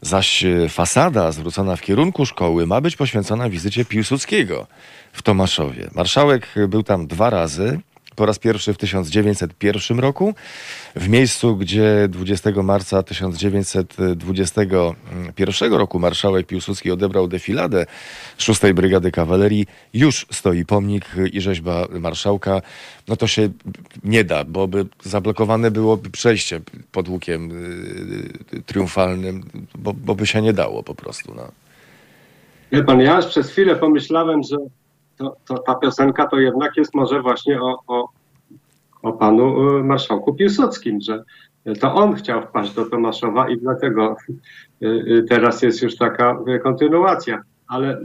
Zaś e, fasada zwrócona w kierunku szkoły ma być poświęcona wizycie Piłsudskiego w Tomaszowie. Marszałek był tam dwa razy po raz pierwszy w 1901 roku, w miejscu, gdzie 20 marca 1921 roku marszałek Piłsudski odebrał defiladę 6 Brygady Kawalerii, już stoi pomnik i rzeźba marszałka. No to się nie da, bo by zablokowane byłoby przejście pod łukiem y, triumfalnym, bo, bo by się nie dało po prostu. No. Wie pan, ja przez chwilę pomyślałem, że to, to, ta piosenka to jednak jest może właśnie o, o, o panu e, marszałku Piłsudskim, że to on chciał wpaść do Tomaszowa i dlatego e, e, teraz jest już taka kontynuacja. Ale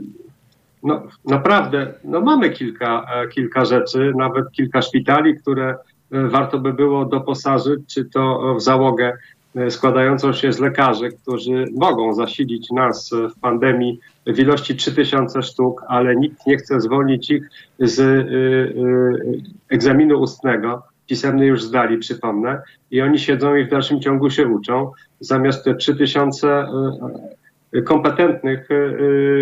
no, naprawdę no mamy kilka, kilka rzeczy, nawet kilka szpitali, które warto by było doposażyć, czy to w załogę E, składającą się z lekarzy, którzy mogą zasilić nas w pandemii w ilości 3000 sztuk, ale nikt nie chce zwolnić ich z y, y, egzaminu ustnego. Pisemny już zdali, przypomnę, i oni siedzą i w dalszym ciągu się uczą. Zamiast te 3000 y, kompetentnych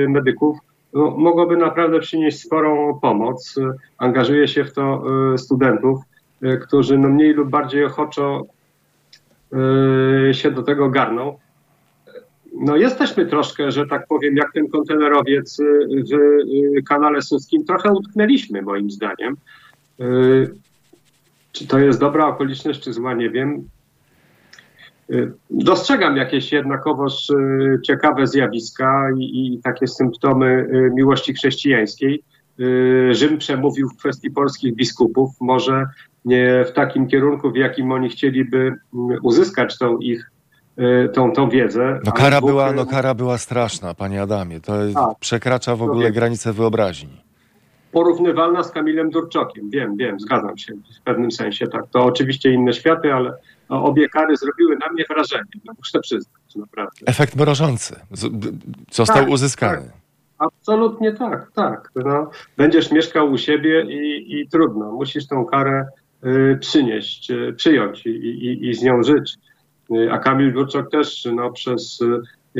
medyków no, mogłoby naprawdę przynieść sporą pomoc. Angażuje się w to studentów, którzy no, mniej lub bardziej ochoczo się do tego garną. No jesteśmy troszkę, że tak powiem, jak ten kontenerowiec y, w y, kanale Suskim, trochę utknęliśmy moim zdaniem. Czy to jest dobra okoliczność, czy zła, nie wiem. Dostrzegam jakieś jednakowoż ciekawe zjawiska i, i takie symptomy miłości chrześcijańskiej. Rzym przemówił w kwestii polskich biskupów. Może nie w takim kierunku, w jakim oni chcieliby mm, uzyskać tą ich y, tą, tą wiedzę. No kara, była, no kara była straszna, panie Adamie. To tak. przekracza w ogóle granice wyobraźni. Porównywalna z Kamilem Durczokiem. Wiem, wiem, zgadzam się w pewnym sensie. Tak. To oczywiście inne światy, ale obie kary zrobiły na mnie wrażenie. No, muszę przyznać, naprawdę. Efekt mrożący został tak, uzyskany. Tak. Absolutnie tak, tak. No, będziesz mieszkał u siebie i, i trudno. Musisz tą karę przynieść, y, przyjąć i, i, i z nią żyć. Y, a Kamil Burczak też no, przez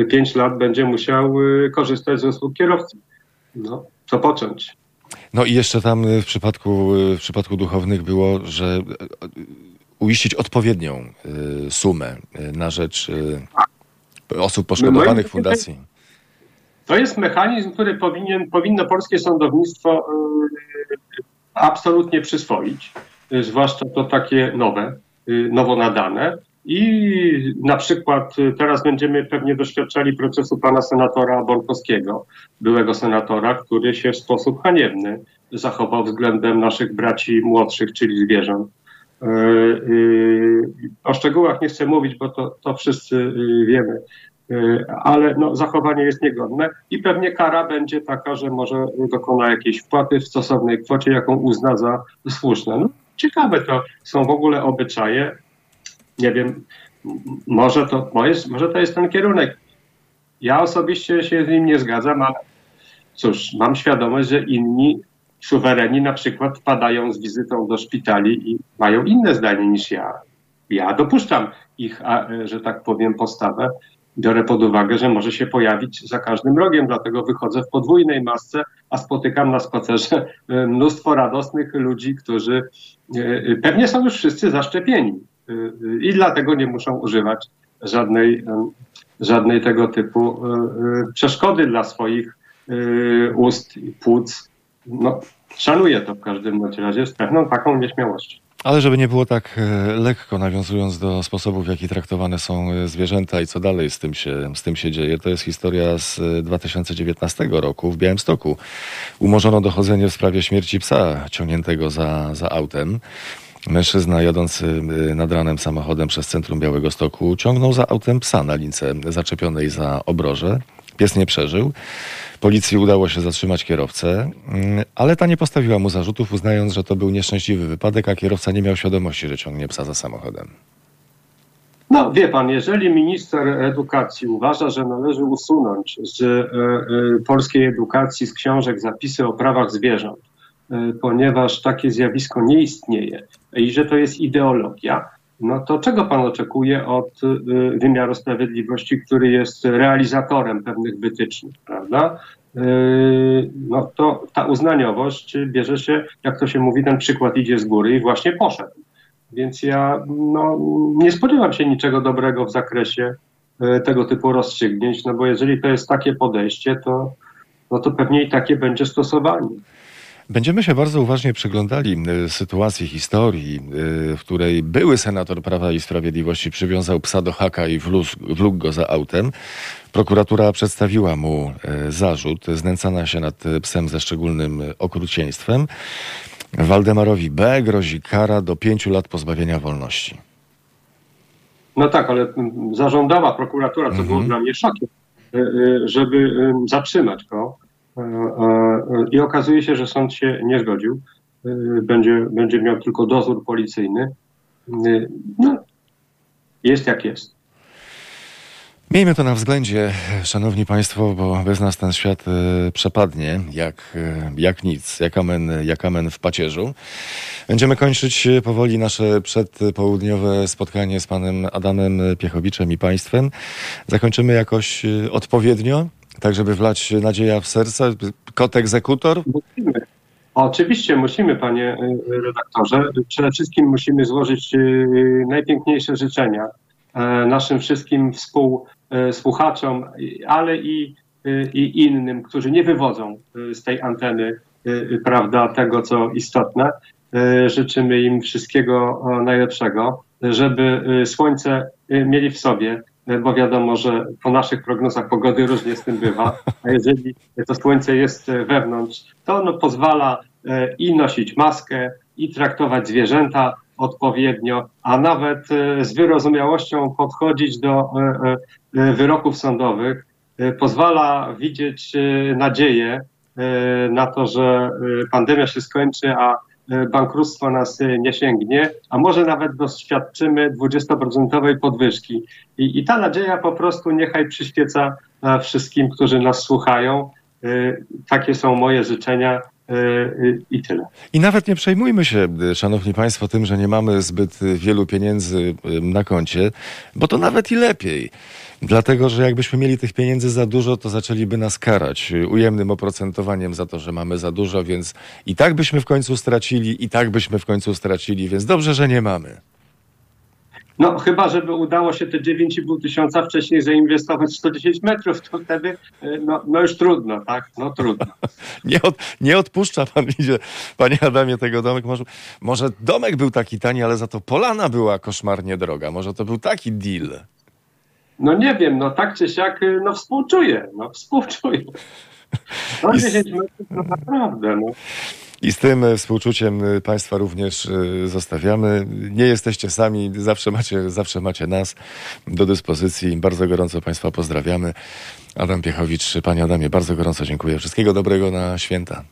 pięć lat będzie musiał korzystać z usług kierowcy. No, co począć. No i jeszcze tam w przypadku, w przypadku duchownych było, że uiścić odpowiednią sumę na rzecz osób poszkodowanych no fundacji. To jest mechanizm, który powinien, powinno polskie sądownictwo absolutnie przyswoić. Y, zwłaszcza to takie nowe, y, nowo nadane. I na przykład y, teraz będziemy pewnie doświadczali procesu pana senatora Borkowskiego, byłego senatora, który się w sposób haniebny zachował względem naszych braci młodszych, czyli zwierząt. O szczegółach nie chcę mówić, bo to, to wszyscy wiemy, ale no, zachowanie jest niegodne i pewnie kara będzie taka, że może dokona jakiejś wpłaty w stosownej kwocie, jaką uzna za słuszne. No, ciekawe to są w ogóle obyczaje. Nie wiem, może to, może to jest ten kierunek. Ja osobiście się z nim nie zgadzam, ale cóż, mam świadomość, że inni suwereni na przykład wpadają z wizytą do szpitali i mają inne zdanie niż ja. Ja dopuszczam ich, że tak powiem, postawę. Biorę pod uwagę, że może się pojawić za każdym rogiem, dlatego wychodzę w podwójnej masce, a spotykam na spacerze e, mnóstwo radosnych ludzi, którzy e, pewnie są już wszyscy zaszczepieni e, i dlatego nie muszą używać żadnej, żadnej tego typu przeszkody dla swoich ust i płuc. No, szanuję to w każdym razie z pewną taką nieśmiałością. Ale żeby nie było tak e, lekko, nawiązując do sposobów, w jaki traktowane są e, zwierzęta i co dalej z tym się, z tym się dzieje, to jest historia z 2019 e, roku w Białymstoku. Umorzono dochodzenie w sprawie śmierci psa ciągniętego za, za autem. Mężczyzna jadący nad ranem samochodem przez centrum Białego Stoku ciągnął za autem psa na lince zaczepionej za obroże. Pies nie przeżył. Policji udało się zatrzymać kierowcę, mm, ale ta nie postawiła mu zarzutów, uznając, że to był nieszczęśliwy wypadek, a kierowca nie miał świadomości, że ciągnie psa za samochodem. No wie pan, jeżeli minister edukacji uważa, że należy usunąć z y, polskiej edukacji, z książek zapisy o prawach zwierząt, y, ponieważ takie zjawisko nie istnieje i że to jest ideologia, no to czego pan oczekuje od y, wymiaru sprawiedliwości, który jest realizatorem pewnych wytycznych, prawda? Y, no to ta uznaniowość bierze się, jak to się mówi, ten przykład idzie z góry i właśnie poszedł. Więc ja no, nie spodziewam się niczego dobrego w zakresie y, tego typu rozstrzygnięć, no bo jeżeli to jest takie podejście, to, no to pewnie i takie będzie stosowanie. Będziemy się bardzo uważnie przyglądali y, sytuacji, historii, y, w której były senator Prawa i Sprawiedliwości przywiązał psa do haka i wlógł go za autem. Prokuratura przedstawiła mu y, zarzut znęcana się nad psem ze szczególnym okrucieństwem. Waldemarowi B. grozi kara do pięciu lat pozbawienia wolności. No tak, ale zażądała prokuratura, co mhm. było dla mnie szokiem, żeby zatrzymać go I okazuje się, że sąd się nie zgodził. E, będzie, będzie miał tylko dozór policyjny. No, jest jak jest. Miejmy to na względzie, szanowni państwo, bo bez nas ten świat przepadnie jak, jak nic, jak amen, jak amen w pacierzu. Będziemy kończyć powoli nasze przedpołudniowe spotkanie z panem Adamem Piechowiczem i państwem. Zakończymy jakoś odpowiednio tak żeby wlać nadzieja w serce? Kot egzekutor? Musimy. Oczywiście musimy, panie y, redaktorze. Przede wszystkim musimy złożyć y, najpiękniejsze życzenia e, naszym wszystkim współsłuchaczom, ale i, y, i innym, którzy nie wywodzą z tej anteny prawda, tego, co istotne. Życzymy im wszystkiego najlepszego, żeby słońce mieli w sobie, bo wiadomo, że po naszych prognozach pogody różnie z tym bywa, a jeżeli to słońce jest wewnątrz, to ono pozwala e, i nosić maskę, i traktować zwierzęta odpowiednio, a nawet e, z wyrozumiałością podchodzić do e, wyroków sądowych, pozwala widzieć nadzieję na to, że pandemia się skończy, a E, bankructwo nas e, nie sięgnie, a może nawet doświadczymy 20% podwyżki. I, I ta nadzieja po prostu niechaj przyświeca e, wszystkim, którzy nas słuchają. Takie są moje życzenia i tyle. I nawet nie przejmujmy się, szanowni państwo, tym, że nie mamy zbyt wielu pieniędzy na koncie, bo to nawet i lepiej. Dlatego, że jakbyśmy mieli tych pieniędzy za dużo, to zaczęliby nas karać ujemnym oprocentowaniem za to, że mamy za dużo, więc i tak byśmy w końcu stracili, i tak byśmy w końcu stracili, więc dobrze, że nie mamy. No chyba, żeby udało się te 9,5 tysiąca wcześniej zainwestować w 110 metrów, to wtedy e, no, no już trudno, tak? No trudno. nie, od, nie odpuszcza pan, idzie, panie Adamie, tego domek. Może, może domek był taki tani, ale za to polana była koszmarnie droga. Może to był taki deal. No nie wiem, no tak czy siak, y, no współczuję, no współczuję. No 10 metrów to naprawdę, no. I z tym współczuciem y, Państwa również y, zostawiamy. Nie jesteście sami, zawsze macie, zawsze macie nas do dyspozycji. Bardzo gorąco Państwa pozdrawiamy. Adam Piechowicz, Panie Adamie, bardzo gorąco dziękuję. Wszystkiego dobrego na święta.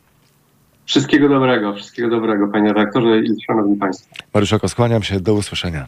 Wszystkiego dobrego, wszystkiego dobrego, Panie redaktorze i Szanowni Państwo. Mariuszoko, skłaniam się, do usłyszenia.